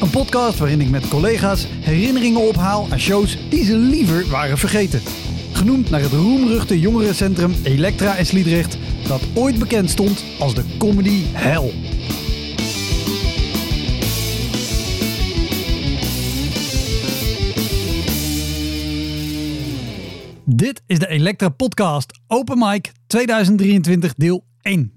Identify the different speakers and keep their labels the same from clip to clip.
Speaker 1: Een podcast waarin ik met collega's herinneringen ophaal aan shows die ze liever waren vergeten. Genoemd naar het roemruchte jongerencentrum Elektra in Sliedrecht, dat ooit bekend stond als de comedy hell. Dit is de Elektra Podcast Open Mic 2023 deel 1.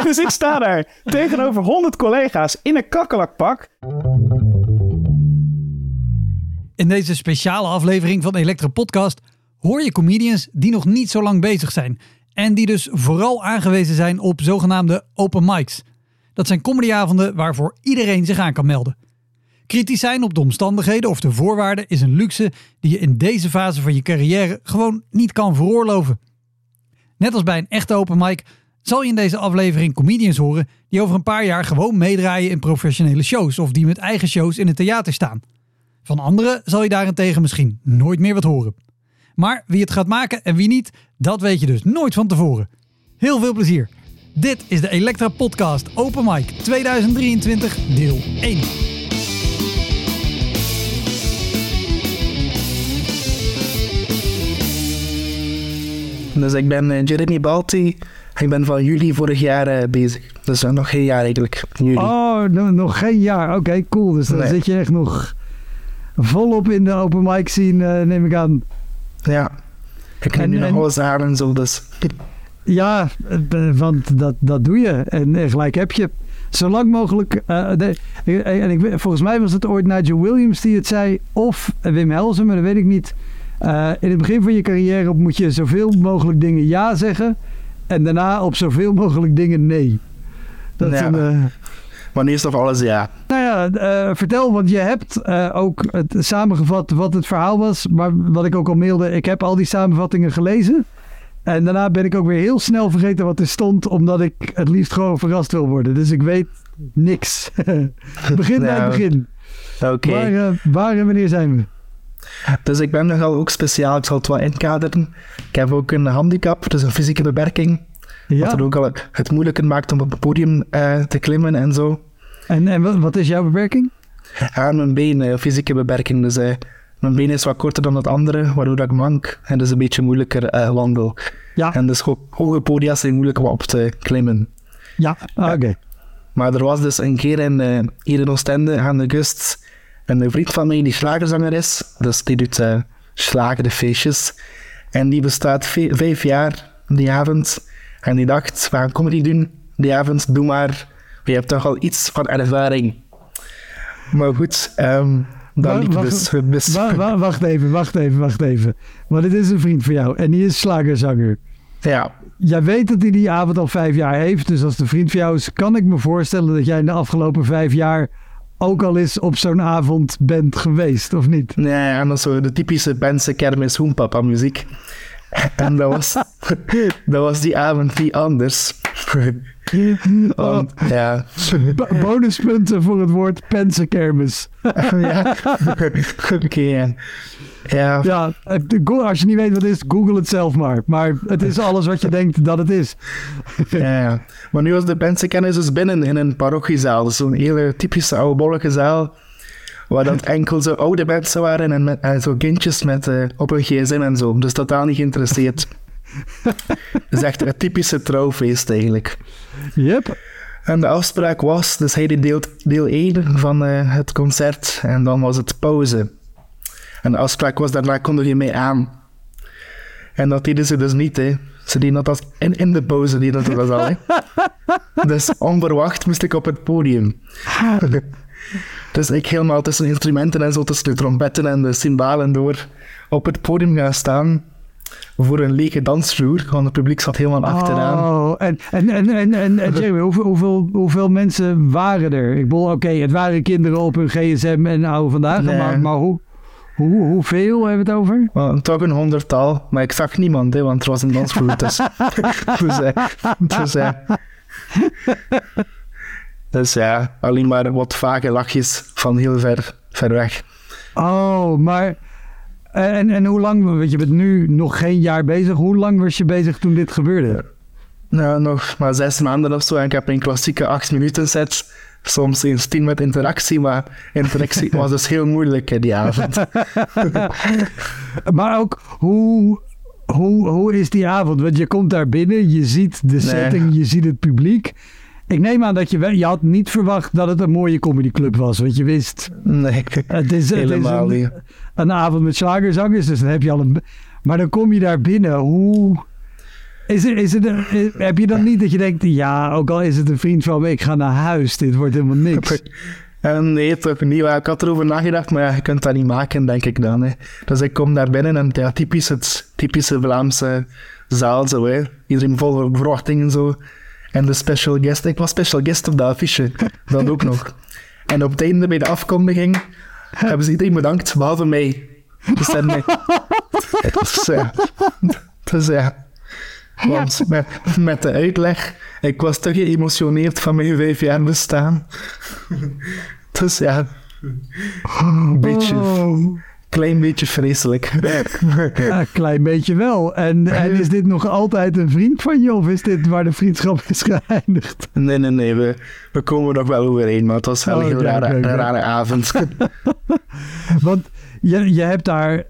Speaker 2: Dus ik sta daar tegenover 100 collega's in een kakkelakpak.
Speaker 1: In deze speciale aflevering van Elektra Podcast hoor je comedians die nog niet zo lang bezig zijn. En die dus vooral aangewezen zijn op zogenaamde open mics. Dat zijn comedyavonden waarvoor iedereen zich aan kan melden. Kritisch zijn op de omstandigheden of de voorwaarden is een luxe die je in deze fase van je carrière gewoon niet kan veroorloven. Net als bij een echte open mic zal je in deze aflevering comedians horen die over een paar jaar gewoon meedraaien in professionele shows of die met eigen shows in het theater staan. Van anderen zal je daarentegen misschien nooit meer wat horen. Maar wie het gaat maken en wie niet, dat weet je dus nooit van tevoren. Heel veel plezier. Dit is de Elektra Podcast Open Mic 2023 deel 1.
Speaker 3: Dus ik ben eh, Jeremy Balti. Ik ben van juli vorig jaar eh, bezig. Dus nog geen jaar eigenlijk. Juli.
Speaker 1: Oh, no- nog geen jaar. Oké, cool. Dus dan
Speaker 3: Nee.
Speaker 1: zit je echt nog volop in de open mic scene, eh, neem ik aan.
Speaker 3: Ja. Ik neem
Speaker 1: En-
Speaker 3: nu nog
Speaker 1: en-
Speaker 3: alles aan en zo. Dus
Speaker 1: Ja, eh, want dat, dat doe je. En gelijk heb je. Zolang mogelijk. eh, de- eh, en ik, volgens mij was het ooit Nigel Williams die het zei. Of Wim Helsen, maar dat weet ik niet. In het begin van je carrière moet je zoveel mogelijk dingen ja zeggen. En daarna op zoveel mogelijk dingen nee. Dat is
Speaker 3: Ja.
Speaker 1: een,
Speaker 3: maar eerst of alles ja.
Speaker 1: nou ja, eh, vertel, want je hebt eh, ook het samengevat wat het verhaal was. Maar wat ik ook al mailde, ik heb al die samenvattingen gelezen. En daarna ben ik ook weer heel snel vergeten wat er stond, omdat ik het liefst gewoon verrast wil worden. Dus ik weet niks. Begin bij het
Speaker 3: Nou,
Speaker 1: begin.
Speaker 3: Oké.
Speaker 1: Waar, waar en wanneer zijn we?
Speaker 3: Dus ik ben nogal ook speciaal. Ik zal het wel inkaderen. Ik heb ook een handicap, dus een fysieke beperking. Wat
Speaker 1: Ja.
Speaker 3: het ook al het moeilijker maakt om op het podium eh, te klimmen en zo.
Speaker 1: En, en wat, wat is jouw beperking?
Speaker 3: Aan mijn been, eh, fysieke beperking. Dus eh, mijn been is wat korter dan het andere, waardoor dat ik mank. En dus een beetje moeilijker wandel.
Speaker 1: Ja,
Speaker 3: En dus ho- hoge podia zijn moeilijker om op te klimmen.
Speaker 1: ja. Ah, oké.
Speaker 3: Maar er was dus een keer in, hier in Oostende aan de kust een vriend van mij die slagerzanger is. Dus die doet eh slagen de feestjes. En die bestaat vijf jaar die avond. En die dacht, we gaan comedy doen die avond. Doe maar. Je hebt toch al iets van ervaring. Maar goed, ehm dat liep
Speaker 1: wacht-
Speaker 3: dus mis.
Speaker 1: Wa- wa- wacht even, wacht even, wacht even. Want dit is een vriend van jou en die is slagerzanger.
Speaker 3: Ja,
Speaker 1: Jij weet dat hij die avond al vijf jaar heeft. Dus als de vriend van jou is, kan ik me voorstellen dat jij in de afgelopen vijf jaar ook al eens op zo'n avond bent geweest, of niet?
Speaker 3: nee, en dat is zo de typische Bense kermis hoenpapa muziek. En dat was, dat was die avond niet anders. Want, ja.
Speaker 1: Bo- bonuspunten voor het woord pensenkermis.
Speaker 3: ja. Oké, ja. Ja,
Speaker 1: Ja, als je niet weet wat het is, google het zelf maar. Maar het is alles wat je denkt dat het is.
Speaker 3: ja, ja. Maar nu was de pensenkennis dus binnen in een parochiezaal. Dus zo'n hele typische oude zaal. Waar dat enkel zo oude mensen waren en, met, en zo kindjes met, eh, op een gsm en zo. Dus totaal niet geïnteresseerd. Het is echt een typische trouwfeest eigenlijk.
Speaker 1: Yep.
Speaker 3: En de afspraak was, dus hij deed deel, deel 1 van eh, het concert en dan was het pauze. En de afspraak was, daarna kondig je mee aan. En dat deden ze dus niet, hè. Ze deden dat als in, in de pauze, deden dat al, hè. Dus onverwacht moest ik op het podium. dus ik helemaal tussen instrumenten en zo, tussen de trompetten en de cymbalen door, op het podium gaan staan voor een lege dansvloer, want het publiek zat helemaal achteraan.
Speaker 1: Oh, en, en, en, en, en, Jeremy, hoeveel, hoeveel, hoeveel mensen waren er? Ik bedoel, oké, het waren kinderen op hun gsm en oude vandaag,
Speaker 3: Nee.
Speaker 1: maar, maar hoe, hoe, hoeveel hebben we het over?
Speaker 3: Wel, toch een honderdtal, maar ik zag niemand, hè, want er was een tussen. dus, eh, dus, eh, dus ja, alleen maar wat vage lachjes van heel ver, ver weg.
Speaker 1: Oh, maar... En, en hoe lang, want je bent nu nog geen jaar bezig. Hoe lang was je bezig toen dit gebeurde?
Speaker 3: Nou, nog maar zes maanden of zo en ik heb een klassieke acht minuten set. Soms eens tien met interactie, maar interactie was dus heel moeilijk die avond.
Speaker 1: Maar ook, hoe, hoe, hoe is die avond? Want je komt daar binnen, je ziet de setting, je ziet het publiek. Ik neem aan dat je, wel- je had niet verwacht dat het een mooie comedyclub was. Want je wist,
Speaker 3: Nee,
Speaker 1: het is, het is
Speaker 3: helemaal
Speaker 1: een,
Speaker 3: niet.
Speaker 1: een avond met slagerzangers. Dus dan heb je al een... Maar dan kom je daar binnen. Hoe... Is er, is het een- is- heb je dan niet dat je denkt, ja, ook al is het een vriend van me, ik ga naar huis. Dit wordt helemaal niks.
Speaker 3: En nee, toch niet. Ja, Ik had erover nagedacht, maar ja, je kunt dat niet maken, denk ik dan. Hè. Dus ik kom daar binnen en ja, typisch het typische Vlaamse zaal, zo, hè. iedereen vol verwachtingen zo. En de special guest, ik was special guest op de affiche, dat ook nog. En op het einde bij de afkondiging hebben ze iedereen bedankt, behalve mij. Dus, dan, nee. dus, ja. dus ja. Want met, met de uitleg, ik was te geëmotioneerd van mijn vijf jaar bestaan. Dus ja, een beetje,
Speaker 1: Oh.
Speaker 3: klein beetje vreselijk.
Speaker 1: Ja, klein beetje wel. En, en is dit nog altijd een vriend van je? Of is dit waar de vriendschap is geëindigd?
Speaker 3: Nee, nee, nee, we, we komen nog wel overeen, maar het was wel
Speaker 1: Oh,
Speaker 3: een rare, rare avond.
Speaker 1: Want je, je hebt daar,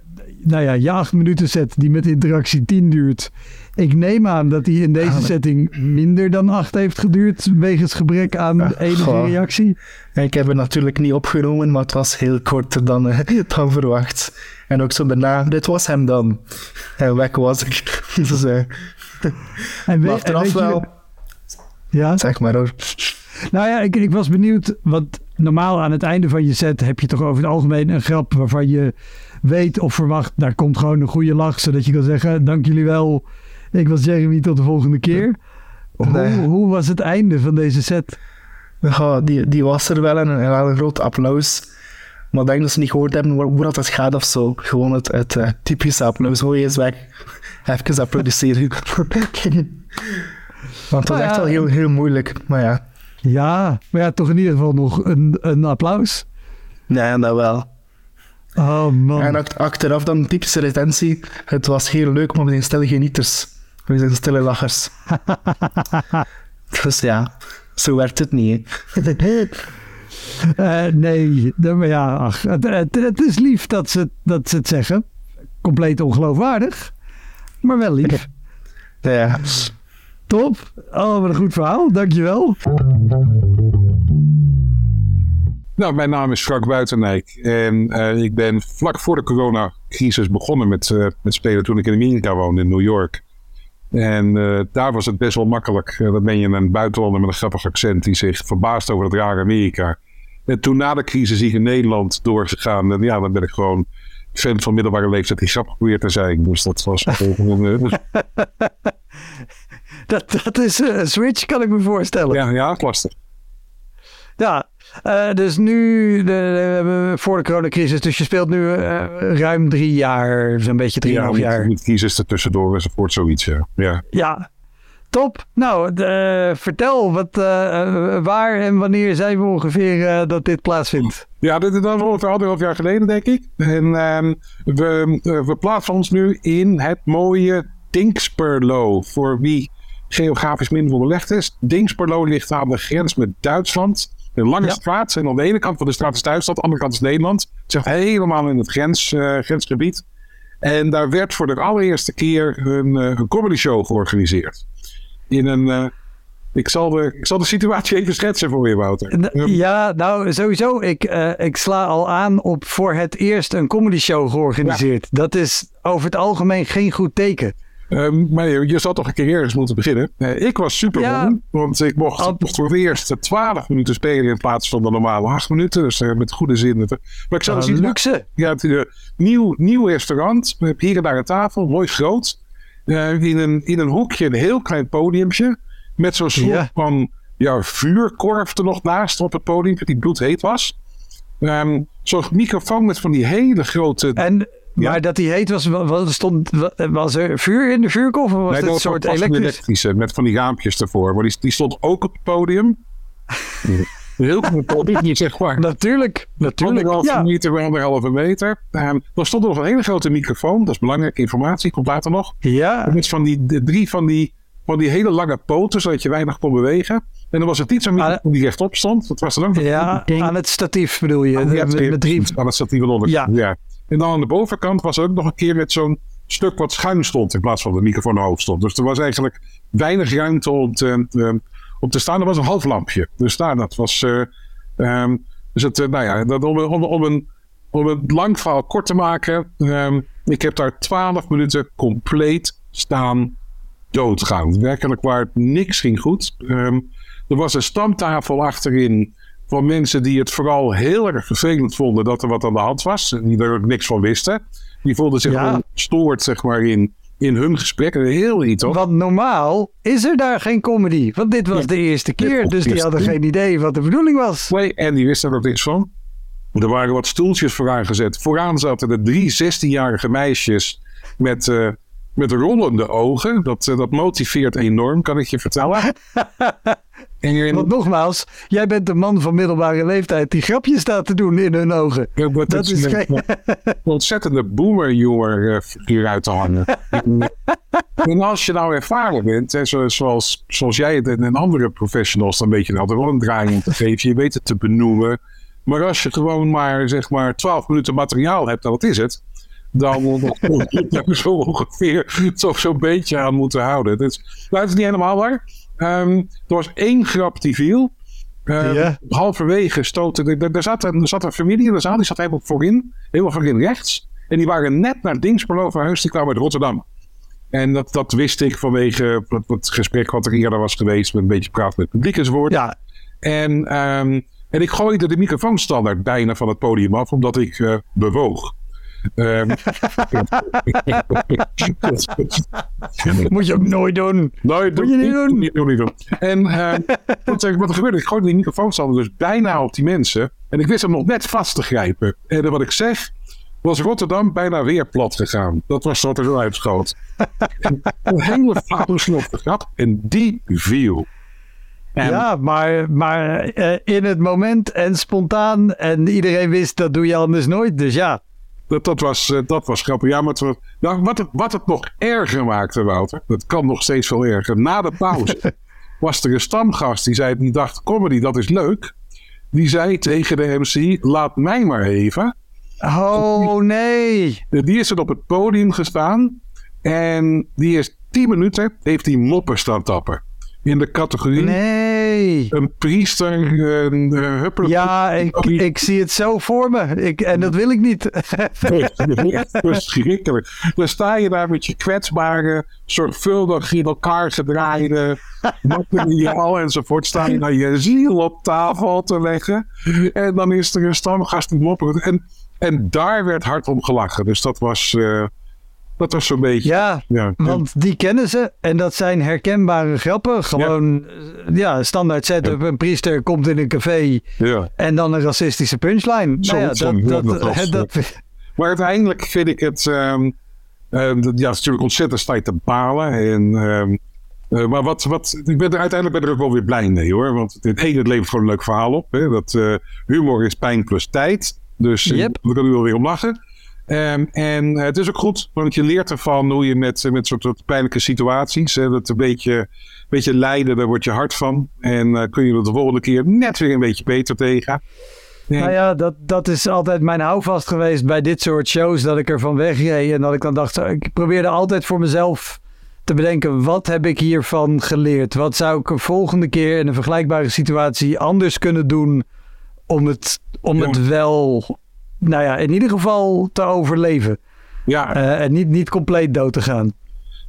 Speaker 1: nou ja, je acht minuten set die met interactie 10 duurt. Ik neem aan dat die in deze
Speaker 3: Ah,
Speaker 1: setting minder dan acht heeft geduurd. Wegens gebrek aan
Speaker 3: Ah,
Speaker 1: enige
Speaker 3: goh.
Speaker 1: reactie.
Speaker 3: ik heb het natuurlijk niet opgenomen, maar het was heel korter dan, eh, dan verwacht. En ook zo daarna, dit was hem dan. En weg was ik. Dus, eh,
Speaker 1: En
Speaker 3: maar achteraf
Speaker 1: je-
Speaker 3: wel,
Speaker 1: Ja,
Speaker 3: zeg maar hoor.
Speaker 1: nou ja, ik, ik was benieuwd. Want normaal aan het einde van je set heb je toch over het algemeen een grap waarvan je weet of verwacht. Daar komt gewoon een goede lach, zodat je kan zeggen: Dank jullie wel. Ik was Jeremy, tot de volgende keer.
Speaker 3: Nee.
Speaker 1: Hoe, hoe was het einde van deze set?
Speaker 3: Ja, die, die was er wel en een, een groot applaus. Maar ik denk dat ze niet gehoord hebben hoe, dat het gaat of zo. Gewoon het, het eh, typische applaus. Hoor je eens weg. Even applaudisseren. Want het was echt wel heel, heel moeilijk. Maar ja,
Speaker 1: Ja, maar ja, toch in ieder geval nog een, een applaus.
Speaker 3: nee, dat wel.
Speaker 1: Oh man.
Speaker 3: En acht- achteraf dan typische retentie. Het was heel leuk, maar we zijn stille We zijn stille lachers. dus ja, zo werkt het niet.
Speaker 1: Eh, nee, maar ja, ach, het, het, het is lief dat ze, dat ze het zeggen. Compleet ongeloofwaardig, maar wel lief.
Speaker 3: ja.
Speaker 1: Top. Oh, wat een goed verhaal. Dankjewel.
Speaker 4: Nou, mijn naam is Frank Buitendijk en eh, ik ben vlak voor de coronacrisis begonnen met, eh, met spelen toen ik in Amerika woonde, in New York. En eh, daar was het best wel makkelijk. Eh, dan ben je een buitenlander met een grappig accent die zich verbaast over het rare Amerika. En toen na de crisis hier in Nederland doorgegaan, en ja, dan ben ik gewoon fan van middelbare leeftijd die grappig probeert te zijn. Dus dat was gewoon, eh, dus,
Speaker 1: Dat, dat is een switch, kan ik me voorstellen. Ja,
Speaker 4: ja, ja,
Speaker 1: eh, dus nu, de, de- voor de coronacrisis, dus je speelt nu eh, ruim drie jaar, zo'n beetje drieënhalf
Speaker 4: Ja,
Speaker 1: jaar.
Speaker 4: met crisis ertussendoor enzovoort, zoiets. Ja. ja.
Speaker 1: Ja, top. Nou, eh, vertel, wat, waar en wanneer zijn we ongeveer dat dit plaatsvindt?
Speaker 4: Ja, dit is dan ongeveer anderhalf jaar geleden, denk ik. En ehm, we, we plaatsen ons nu in het mooie Dingsperlo. Voor wie geografisch minder onderlegd is. Dingsperlo ligt aan de grens met Duitsland. Een lange
Speaker 1: Ja.
Speaker 4: straat. En aan de ene kant van de straat is Duitsland, aan de andere kant is Nederland. Het zit helemaal in het grens, eh, grensgebied. En daar werd voor de allereerste keer een, eh, een comedy show georganiseerd. In een, eh, Ik zal, de, ik zal de situatie even schetsen voor je, Wouter. Ehm,
Speaker 1: Ja, nou sowieso. Ik, eh, ik sla al aan op voor het eerst een comedy show georganiseerd. Dat is over het algemeen geen goed teken.
Speaker 4: Ehm, maar je, je zal toch een keer ergens moeten beginnen. Eh, ik was super
Speaker 1: Ja.
Speaker 4: want ik mocht,
Speaker 1: Al-
Speaker 4: mocht voor het eerst 12 minuten spelen in plaats van de normale 8 minuten. Dus eh, met goede zin. Maar ik
Speaker 1: Uh,
Speaker 4: eens iets
Speaker 1: luxe.
Speaker 4: Ja, het een nieuw, nieuw restaurant. We hebben hier en daar een tafel, mooi groot. Eh, in, een, in een hoekje een heel klein podiumpje. Met zo'n soort
Speaker 1: Ja.
Speaker 4: van ja, vuurkorf er nog naast op het podium, die bloedheet was. Ehm zo'n microfoon met van die hele grote...
Speaker 1: En,
Speaker 4: Ja.
Speaker 1: Maar dat die heet was, wa- wa- stond, wa- was er vuur in de vuurkorf? Of was
Speaker 4: Nee, dat
Speaker 1: een
Speaker 4: was
Speaker 1: soort elektrisch?
Speaker 4: elektrische met van die raampjes ervoor. Maar die, die stond ook op het podium. Heel klein podium, zeg maar.
Speaker 1: Natuurlijk, natuurlijk.
Speaker 4: Anderhalve
Speaker 1: Ja.
Speaker 4: meter bij anderhalve meter. Ehm dan stond er nog een hele grote microfoon. Dat is belangrijke informatie, komt later nog.
Speaker 1: ja,
Speaker 4: Met van die de drie van die, van die hele lange poten, zodat je weinig kon bewegen. En dan was het niet zo'n microfoon die rechtop stond. Dat was dan ook
Speaker 1: ja, aan het statief bedoel je.
Speaker 4: Ja,
Speaker 1: met,
Speaker 4: twee-
Speaker 1: met drie.
Speaker 4: aan het statief onder.
Speaker 1: Ja.
Speaker 4: ja. En dan aan de bovenkant was ook nog een keer met zo'n stuk wat schuin stond. In plaats van de microfoon hoog stond. Dus er was eigenlijk weinig ruimte om te, eh, om te staan. Er was een half lampje. Dus daar, dat was. ehm, dus het, eh, nou ja, dat, om, om, een, om lang verhaal kort te maken. ehm, ik heb daar twaalf minuten compleet staan doodgaan. Werkelijk waar niks ging goed. Ehm, er was een stamtafel achterin van mensen die het vooral heel erg vervelend vonden dat er wat aan de hand was. En die er ook niks van wisten. Die voelden zich
Speaker 1: Ja.
Speaker 4: gestoord zeg maar, in, in hun gesprek. Heel iets hoor.
Speaker 1: Want normaal is er daar geen comedy. Want dit was de eerste keer. Dus die hadden geen idee wat de bedoeling was.
Speaker 4: Nee, en die wisten er ook niks van. Er waren wat stoeltjes voor aangezet. Vooraan zaten de drie 16-jarige meisjes met, eh, met rollende ogen. Dat, eh, dat motiveert enorm, kan ik je vertellen.
Speaker 1: Want nogmaals, jij bent een man van middelbare leeftijd die grapjes staat te doen in hun ogen.
Speaker 4: Ja,
Speaker 1: Dat is
Speaker 4: een
Speaker 1: geen...
Speaker 4: ontzettende boomer-jongen eh, figuur uit te hangen. en als je nou ervaren bent, zo- zoals, zoals jij het en andere professionals, dan weet je nou er wel een draai om te geven. Je weet het te benoemen. Maar als je gewoon maar, zeg maar, 12 minuten materiaal hebt, dan wat is het? Dan moet je zo ongeveer toch zo'n beetje aan moeten houden. Dus, nou, het is niet helemaal waar. Ehm, er was één grap die viel. Ehm. Halverwege stoten. Er, zat een, er zat een familie in de zaal, die zat helemaal voorin, helemaal voorin rechts. En die waren net naar Dingsperlo verhuisd, die kwamen uit Rotterdam. En dat, dat wist ik vanwege het, het gesprek wat er eerder was geweest, met een beetje praat met publiek enzovoort.
Speaker 1: Ja,
Speaker 4: En, ehm, en ik gooide de microfoonstandaard bijna van het podium af, omdat ik eh, bewoog. Ehm,
Speaker 1: moet je ook nooit doen.
Speaker 4: Nee,
Speaker 1: Moet je niet doen.
Speaker 4: Niet, doen, niet doen. En eh, wat, zeg ik, wat er gebeurde, ik gooide die microfoonstander dus bijna op die mensen. En ik wist hem nog net vast te grijpen. En wat ik zeg, was Rotterdam bijna weer plat gegaan. Dat was wat er zo uitschoot. En een hele flauwe slofte grap. En die viel. En
Speaker 1: Ja, maar, maar eh, in het moment en spontaan. En iedereen wist dat doe je anders nooit. Dus ja,
Speaker 4: dat, dat, was, eh, dat was grappig. Ja, maar het, nou, wat, het, wat het nog erger maakte, Wouter. Dat kan nog steeds veel erger. Na de pauze was er een stamgast die zei, die dacht, comedy, dat is leuk. Die zei tegen de MC, laat mij maar even.
Speaker 1: Oh nee.
Speaker 4: Die is er op het podium gestaan. En die is 10 minuten, heeft die moppen staan tappen. In de categorie
Speaker 1: Nee.
Speaker 4: Een priester, een uh, huppel.
Speaker 1: Ja, ik, ik zie het zo voor me. Ik, en dat wil ik niet.
Speaker 4: Echt verschrikkelijk. Dan sta je daar met je kwetsbare, zorgvuldig in elkaar gedraaide materiaal enzovoort. Sta je naar je ziel op tafel te leggen. En dan is er een stamgast die moppert. En, en daar werd hard om gelachen. Dus dat was, eh, dat was zo'n beetje...
Speaker 1: Ja,
Speaker 4: Ja.
Speaker 1: want die kennen ze. En dat zijn herkenbare grappen. Gewoon, eh, ja, standaard setup. Een priester komt in een café.
Speaker 4: ja.
Speaker 1: En dan een racistische punchline.
Speaker 4: Zo-
Speaker 1: nou
Speaker 4: zo-
Speaker 1: dat, dat,
Speaker 4: dat Maar uiteindelijk vind ik het. ehm, ehm, dat- ja, het is natuurlijk ontzettend sta je te balen. En, ehm, eh, maar wat, wat, ik ben er uiteindelijk ben ik er ook wel weer blij mee hoor. Want het ene, het levert gewoon een leuk verhaal op. Hè? Dat, eh, humor is pijn plus tijd. Dus
Speaker 1: Yep.
Speaker 4: we kunnen er wel weer om lachen. Ehm, en het is ook goed, want je leert ervan hoe je met, met soort, soort pijnlijke situaties. Hè, dat een beetje, beetje lijden, daar word je hard van. En eh, kun je er de volgende keer net weer een beetje beter tegen. En-
Speaker 1: Nou ja, dat, dat is altijd mijn houvast geweest bij dit soort shows. Dat ik ervan wegreed. En dat ik dan dacht, ik probeerde altijd voor mezelf te bedenken, wat heb ik hiervan geleerd? Wat zou ik een volgende keer in een vergelijkbare situatie anders kunnen doen om het, om het wel, nou ja, in ieder geval te overleven?
Speaker 4: Ja,
Speaker 1: Uh, en niet, niet compleet dood te gaan.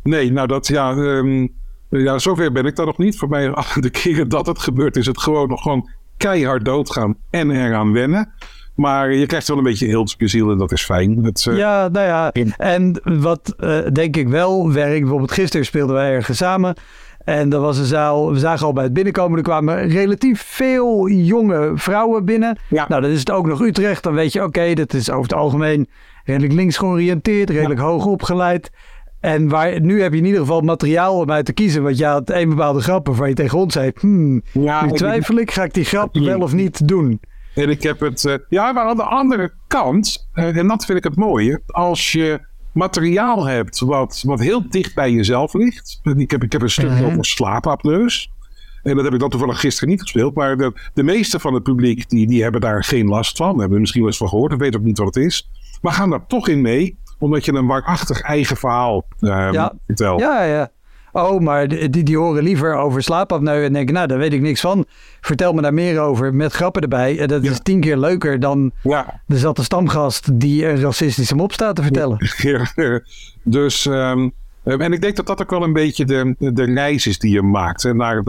Speaker 4: nee, nou dat, ja, ehm, ja, zover ben ik daar nog niet. Voor mij, de keren dat het gebeurt, is het gewoon nog gewoon keihard doodgaan en eraan wennen. Maar je krijgt wel een beetje eelt op je ziel en dat is fijn. Het, eh,
Speaker 1: Ja, nou ja. En wat eh, denk ik wel werkt, bijvoorbeeld gisteren speelden wij ergens samen. En dat was een zaal, we zagen al bij het binnenkomen, er kwamen relatief veel jonge vrouwen binnen.
Speaker 4: Ja.
Speaker 1: Nou, dan is het ook nog Utrecht. Dan weet je, oké, dat is over het algemeen redelijk links georiënteerd, redelijk hoog opgeleid. En waar, nu heb je in ieder geval materiaal om uit te kiezen. Want je had een bepaalde grap waarvan je tegen ons zei, hmm,
Speaker 4: ja,
Speaker 1: nu twijfel ik, ga ik die grap wel of niet doen?
Speaker 4: En ik heb het. eh, ja, maar aan de andere kant, eh, en dat vind ik het mooie, als je materiaal hebt wat, wat heel dicht bij jezelf ligt. Ik heb, ik heb een stuk over slaapapneus. En dat heb ik dan toevallig gisteren niet gespeeld. Maar de, de meeste van het publiek die, die hebben daar geen last van. Hebben er misschien wel eens van gehoord. of weten ook niet wat het is. Maar gaan daar toch in mee. Omdat je een waarachtig eigen verhaal eh,
Speaker 1: Ja.
Speaker 4: vertelt.
Speaker 1: Ja, ja. Oh, maar die, die, horen liever over slaapapneu en denken, nou, daar weet ik niks van. Vertel me daar meer over met grappen erbij. En dat
Speaker 4: Ja.
Speaker 1: is tien keer leuker dan
Speaker 4: ja.
Speaker 1: er zat een stamgast die een racistische mop staat te vertellen.
Speaker 4: Ja, dus, ehm, en ik denk dat dat ook wel een beetje de, de reis is die je maakt. En naar,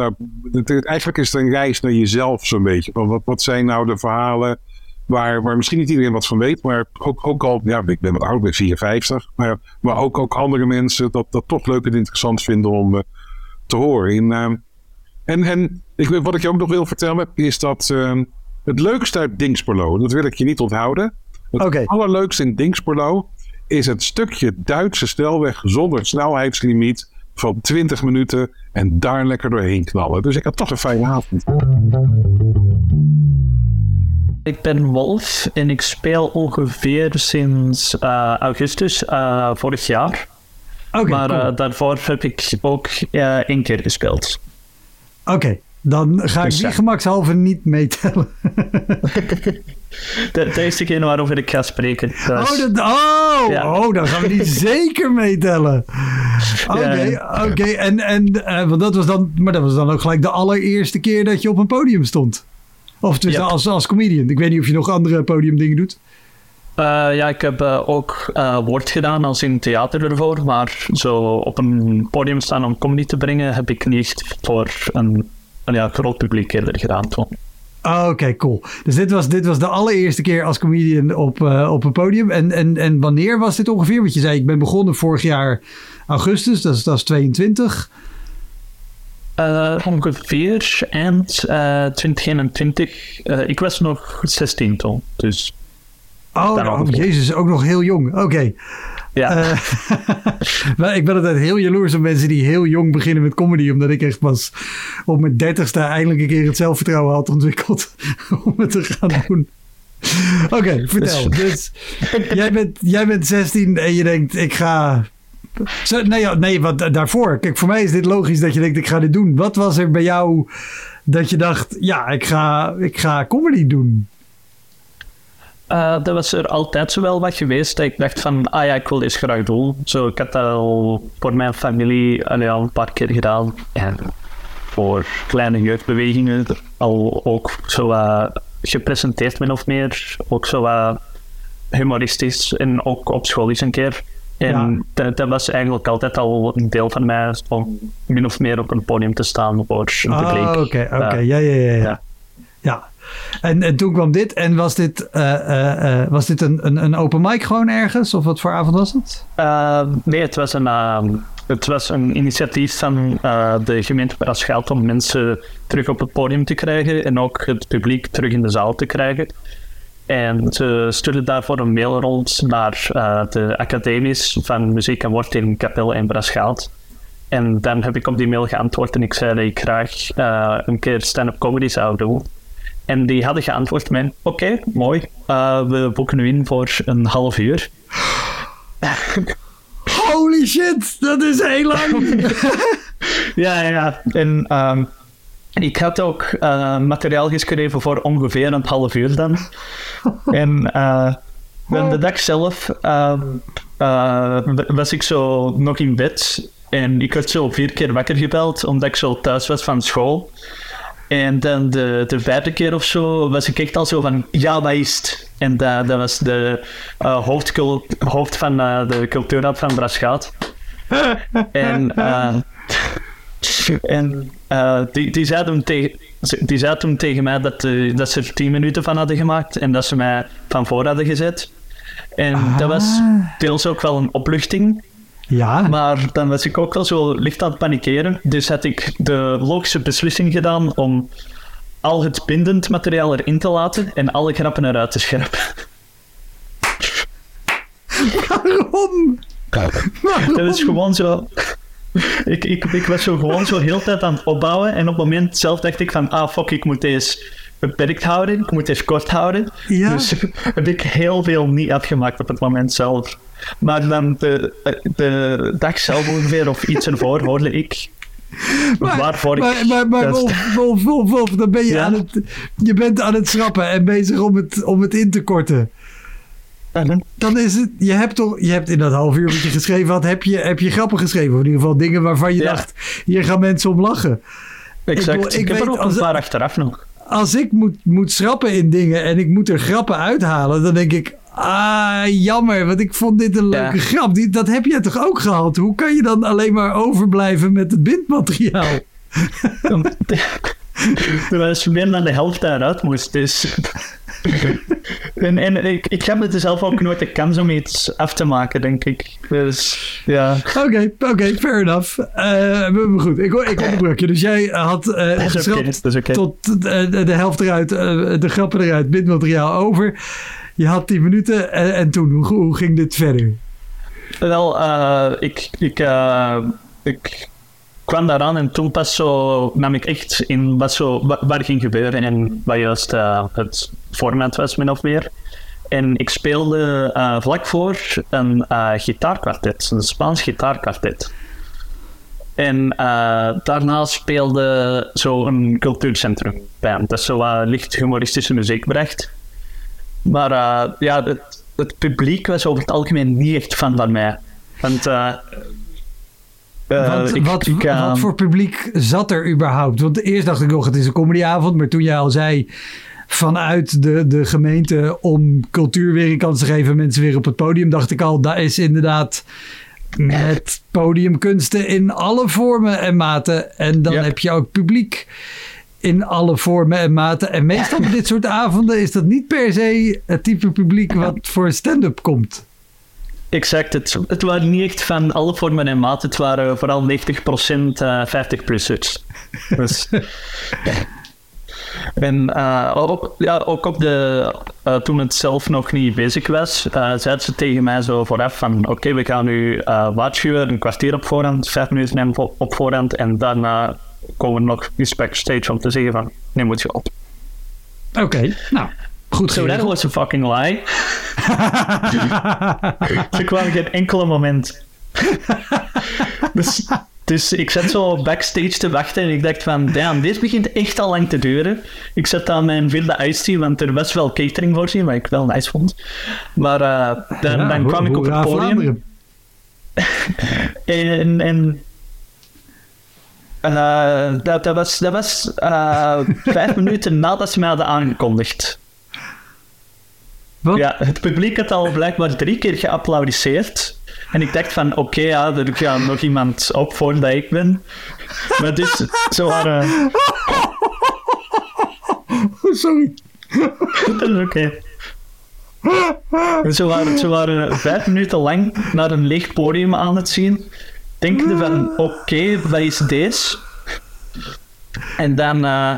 Speaker 4: eigenlijk is het een reis naar jezelf zo'n beetje. Wat, wat zijn nou de verhalen waar, waar misschien niet iedereen wat van weet, maar ook, ook al, ja, ik ben wat oud, ik ben 54, maar, maar ook, ook andere mensen dat, dat toch leuk en interessant vinden om eh, te horen. En, ehm, en, en ik, wat ik je ook nog wil vertellen, is dat ehm, het leukste uit Dingsperlo, dat wil ik je niet onthouden. Het allerleukste in Dingsperlo is het stukje Duitse snelweg zonder snelheidslimiet van 20 minuten en daar lekker doorheen knallen. Dus ik had toch een fijne avond.
Speaker 5: Ik ben Wolf en ik speel ongeveer sinds eh, augustus eh, vorig jaar. Maar
Speaker 1: cool.
Speaker 5: eh, daarvoor heb ik ook één keer gespeeld.
Speaker 1: Oké, dan ga ik
Speaker 5: Dus
Speaker 1: die
Speaker 5: ja.
Speaker 1: gemakshalve niet meetellen.
Speaker 5: De, de eerste keer waarover ik ga spreken.
Speaker 1: Oh, dat, oh,
Speaker 5: Ja.
Speaker 1: oh, dan gaan we die zeker meetellen. Oké, oké. En, en want dat was dan, maar dat was dan ook gelijk de allereerste keer dat je op een podium stond. Of
Speaker 5: Ja.
Speaker 1: als, als comedian. Ik weet niet of je nog andere podiumdingen doet.
Speaker 5: Eh, ja, ik heb eh, ook eh, woord gedaan als in theater ervoor, maar zo op een podium staan om comedy te brengen heb ik niet echt voor een, een ja, groot publiek eerder gedaan. Toen.
Speaker 1: Oh, Oké, cool. Dus dit was, dit was de allereerste keer als comedian op, op een podium. En, en, en wanneer was dit ongeveer? Want je zei, ik ben begonnen vorig jaar augustus, dat is, dat is 22.
Speaker 5: Uh, ongeveer eind uh, 2021. Uh, ik was nog 16 toen, dus...
Speaker 1: Oh, oh jezus, ook nog heel jong. Oké. Okay.
Speaker 5: Ja.
Speaker 1: Uh, ik ben altijd heel jaloers op mensen die heel jong beginnen met comedy. Omdat ik echt pas op mijn dertigste eindelijk een keer het zelfvertrouwen had ontwikkeld om het te gaan doen. Oké, okay, vertel. Dus jij bent, jij bent 16 en je denkt, ik ga... Nee, nee, wat daarvoor. Kijk, voor mij is dit logisch dat je denkt, ik ga dit doen. Wat was er bij jou dat je dacht, ja, ik ga, ik ga comedy doen?
Speaker 5: Uh, dat was er altijd zo wel wat geweest. Ik dacht van, ah ja, ik wil dit graag doen. Zo, ik had dat al voor mijn familie al een paar keer gedaan. En voor kleine jeugdbewegingen al ook zo gepresenteerd min of meer. Ook zo humoristisch en ook op school eens een keer. En ja. dat, dat, was eigenlijk altijd al een deel van mij om min of meer op een podium te staan voor een publiek.
Speaker 1: Oké, oké, ja, ja, ja. ja. ja. En, en, toen kwam dit. En was dit, uh, uh, uh, was dit een, een, een, open mic gewoon ergens? Of wat voor avond was het?
Speaker 5: nee, het was een, het was een initiatief van de gemeente Brasschaat om mensen terug op het podium te krijgen. En ook het publiek terug in de zaal te krijgen. En ze stuurden daarvoor een mail rond naar de academies van muziek en woord in Kapel en Brasschaat. En dan heb ik op die mail geantwoord en ik zei dat ik graag een keer stand-up comedy zou doen. En die hadden geantwoord met, oké, okay, mooi, uh, we boeken u in voor een half uur.
Speaker 1: Holy shit, dat is heel lang!
Speaker 5: ja, ja, en um, ik had ook uh, materiaal geschreven voor ongeveer een half uur dan. en uh, de dag zelf um, was ik zo nog in bed En ik werd zo vier keer wakker gebeld, omdat ik zo thuis was van school. En dan de, de vijfde keer of zo was ik echt al zo van, ja, wat is het? En dat, dat was de hoofd van de cultuurraad van Braschaat. en uh, en die, die, zei toen tegen, die zei toen tegen mij dat, dat ze er tien minuten van hadden gemaakt en dat ze mij van voor hadden gezet. En ah. dat was deels ook wel een opluchting.
Speaker 1: Ja.
Speaker 5: Maar dan was ik ook wel zo licht aan het panikeren. Dus had ik de logische beslissing gedaan om al het bindend materiaal erin te laten en alle grappen eruit te scherpen.
Speaker 1: Waarom?
Speaker 5: Waarom? Dat is gewoon zo. Ik, ik, ik was zo gewoon zo heel tijd aan het opbouwen en op het moment zelf dacht ik van, ah fuck, ik moet deze beperkt houden, ik moet deze kort houden.
Speaker 1: Ja.
Speaker 5: Dus heb ik heel veel niet afgemaakt op het moment zelf. Maar dan de, de dag zelf ongeveer, of iets ervoor, hoorde ik
Speaker 1: maar,
Speaker 5: waarvoor
Speaker 1: maar,
Speaker 5: ik...
Speaker 1: maar, maar Wolf, Wolf, Wolf, Wolf, dan ben je
Speaker 5: Ja?
Speaker 1: aan het... Je bent aan het schrappen en bezig om het, om het in te korten. Dan is het... Je hebt toch... Je hebt in dat half uur wat je geschreven had... Heb je, heb je grappen geschreven. Of in ieder geval dingen waarvan je
Speaker 5: Ja.
Speaker 1: dacht... Hier gaan mensen om lachen.
Speaker 5: Exact.
Speaker 1: Ik
Speaker 5: Ik, heb er ook een paar achteraf nog.
Speaker 1: Als ik moet, moet schrappen in dingen... En ik moet er grappen uithalen... Dan denk ik... Ah, jammer. Want ik vond dit een leuke
Speaker 5: Ja.
Speaker 1: grap. Die, dat heb jij toch ook gehad? Hoe kan je dan alleen maar overblijven met het bindmateriaal?
Speaker 5: Er was meer dan de helft daaruit moest, dus... en en ik, ik heb het zelf ook nooit de kans om iets af te maken, denk ik. Dus, ja.
Speaker 1: Oké, oké, fair enough. Maar goed, ik, ik onderbrak je. Dus jij had geschrapt
Speaker 5: oké.
Speaker 1: tot de, helft eruit, eh, de grappen eruit, bindmateriaal over. Je had 10 minuten en, en toen, hoe, hoe ging dit verder?
Speaker 5: Wel, ik, ik, ik kwam daaraan en toen pas zo nam ik echt in wat, zo, ging gebeuren en wat juist eh, het format was, min of meer. En ik speelde eh, vlak voor een eh gitaarkwartet, een Spaans gitaarkwartet. En daarna speelde zo een cultuurcentrum band, dat zo wat licht humoristische muziek bracht. Maar ja, het, het publiek was over het algemeen niet echt fan van mij. Want, eh, ik-
Speaker 1: wat,
Speaker 5: ik,
Speaker 1: wat voor publiek zat er überhaupt? Want eerst dacht ik nog, het is een comedyavond. Maar toen jij al zei, vanuit de, de gemeente om cultuur weer een kans te geven, mensen weer op het podium, dacht ik al, dat is inderdaad met podiumkunsten in alle vormen en maten. En dan heb je ook publiek in alle vormen en maten. En meestal bij dit soort avonden is dat niet per se het type publiek wat voor stand-up komt.
Speaker 5: Exact, het, het waren niet echt van alle vormen en maten. Het waren vooral 90% eh 50-plussers. Dus, en eh, ook, ja, ook op de, eh, toen het zelf nog niet bezig was, eh zeiden ze tegen mij zo vooraf van oké, we gaan nu waarschuwen, een kwartier op voorhand, vijf minuten op voorhand en daarna komen we nog eens backstage om te zeggen van nu moet je op.
Speaker 1: Oké, nou, goed
Speaker 5: So that was a fucking lie. Ze kwamen geen enkele moment. dus, dus ik zat zo backstage te wachten en ik dacht van, damn, dit begint echt al lang te duren. Ik zat aan mijn wilde tea, want er was wel catering voorzien, wat ik wel nice vond. Maar eh, dan,
Speaker 1: Ja,
Speaker 5: dan kwam ik op het podium en... en eh, dat, dat was, dat was eh, vijf minuten nadat ze mij hadden aangekondigd.
Speaker 1: Wat?
Speaker 5: Ja, het publiek had al blijkbaar drie keer geapplaudisseerd. En ik dacht van, oké, ja, er gaat nog iemand op voordat ik ben. Maar dus, ze waren...
Speaker 1: Sorry.
Speaker 5: Dat is oké. Ze, waren, ze waren vijf minuten lang naar een leeg podium aan het zien. Denkende van, oké, wat is deze? En dan, eh,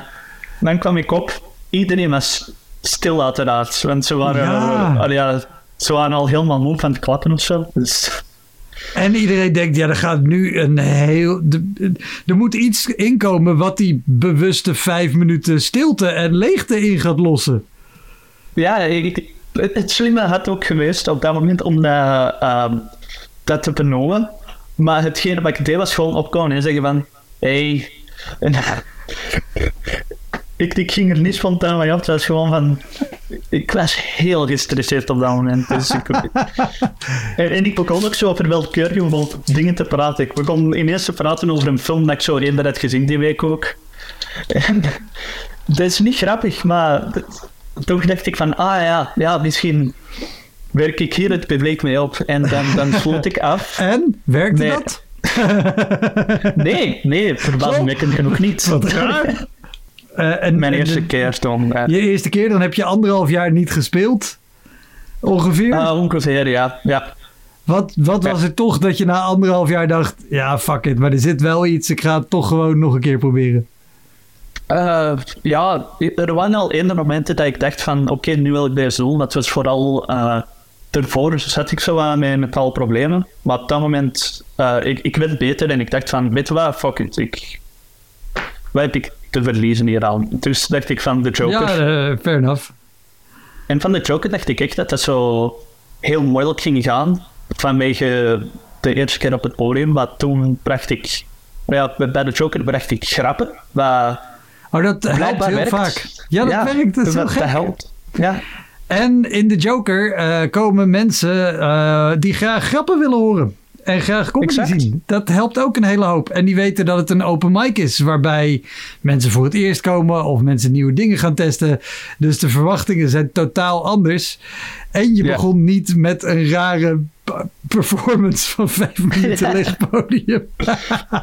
Speaker 5: dan kwam ik op. Iedereen was stil uiteraard. Want ze waren,
Speaker 1: Ja.
Speaker 5: eh, ja, ze waren al helemaal moe van het klappen of zo. Dus...
Speaker 1: En iedereen denkt, ja, er gaat nu een heel... Er moet iets inkomen wat die bewuste vijf minuten stilte en leegte in gaat lossen.
Speaker 5: Ja, ik- het, slimme had ook geweest op dat moment om dat, ehm, dat te benoemen. Maar hetgene wat ik deed was gewoon opkomen en zeggen van... Hey. Ik, ik ging er niet spontaan mee op. Het was gewoon van... ik was heel gestresseerd op dat moment. Dus ik, en, en ik begon ook zo over welkeurig om dingen te praten. Ik begon ineens te praten over een film dat ik zo eerder had gezien die week ook. En, dat is niet grappig, maar toch dacht ik van, ah ja, ja, misschien werk ik hier het publiek mee op. En dan, dan sloot ik af.
Speaker 1: En? Werkte
Speaker 5: Nee.
Speaker 1: dat?
Speaker 5: Nee, nee, verbazingwekkend genoeg niet.
Speaker 1: Wat raar. Eh, en,
Speaker 5: Mijn eerste keer ja.
Speaker 1: Je eerste keer, dan heb je anderhalf jaar niet gespeeld. Ongeveer.
Speaker 5: Ah, ongeveer, ja. ja.
Speaker 1: Wat, wat was er toch dat je na anderhalf jaar dacht... Ja, fuck it, maar er zit wel iets. Ik ga het toch gewoon nog een keer proberen.
Speaker 5: Eh, ja, er waren al eerdere momenten dat ik dacht van, oké, nu wil ik deze doen. Dat was vooral, eh ervoor zat ik zo aan een aantal problemen. Maar op dat moment, ik, ik werd beter en ik dacht van, weet je wat, fuck it. Ik, wat heb ik te verliezen hier aan? Dus dacht ik van de Joker.
Speaker 1: Ja, eh, fair enough.
Speaker 5: En van de Joker dacht ik echt dat dat zo heel moeilijk ging gaan. Vanwege de eerste keer op het podium. Maar toen bracht ik... Ja, bij de Joker bracht ik grappen. Wat
Speaker 1: Oh, dat helpt heel
Speaker 5: werkt.
Speaker 1: vaak. Ja, dat werkt. Dat
Speaker 5: dat helpt. Ja.
Speaker 1: En in de Joker eh, komen mensen eh, die graag grappen willen horen. En graag comedy
Speaker 5: Exact.
Speaker 1: zien. Dat helpt ook een hele hoop. En die weten dat het een open mic is. Waarbij mensen voor het eerst komen. Of mensen nieuwe dingen gaan testen. Dus de verwachtingen zijn totaal anders. En je
Speaker 5: Ja.
Speaker 1: begon niet met een rare performance van vijf minuten leeg podium.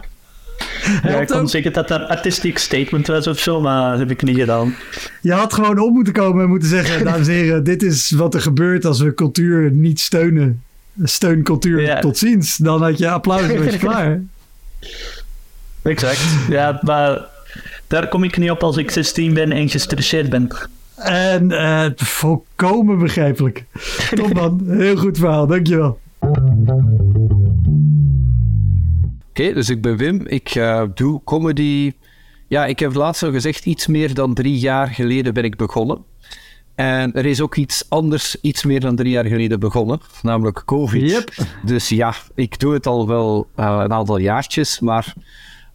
Speaker 5: Ja, ik kon zeggen dat dat een artistiek statement was of zo, maar dat heb ik niet gedaan.
Speaker 1: Je had gewoon op moeten komen en moeten zeggen... dames en heren, dit is wat er gebeurt als we cultuur niet steunen. Steun cultuur
Speaker 5: Ja.
Speaker 1: tot ziens. Dan had je applaus en was je klaar.
Speaker 5: Exact. Ja, maar daar kom ik niet op als ik 16 ben en gestresseerd ben.
Speaker 1: En eh, volkomen begrijpelijk. Top man, heel goed verhaal, dankjewel.
Speaker 6: Oké, dus ik ben Wim. Ik eh, doe comedy. Ja, ik heb laatst al gezegd, iets meer dan drie jaar geleden ben ik begonnen. En er is ook iets anders, iets meer dan drie jaar geleden begonnen, namelijk COVID.
Speaker 1: Yep.
Speaker 6: Dus ja, ik doe het al wel eh, een aantal jaartjes, maar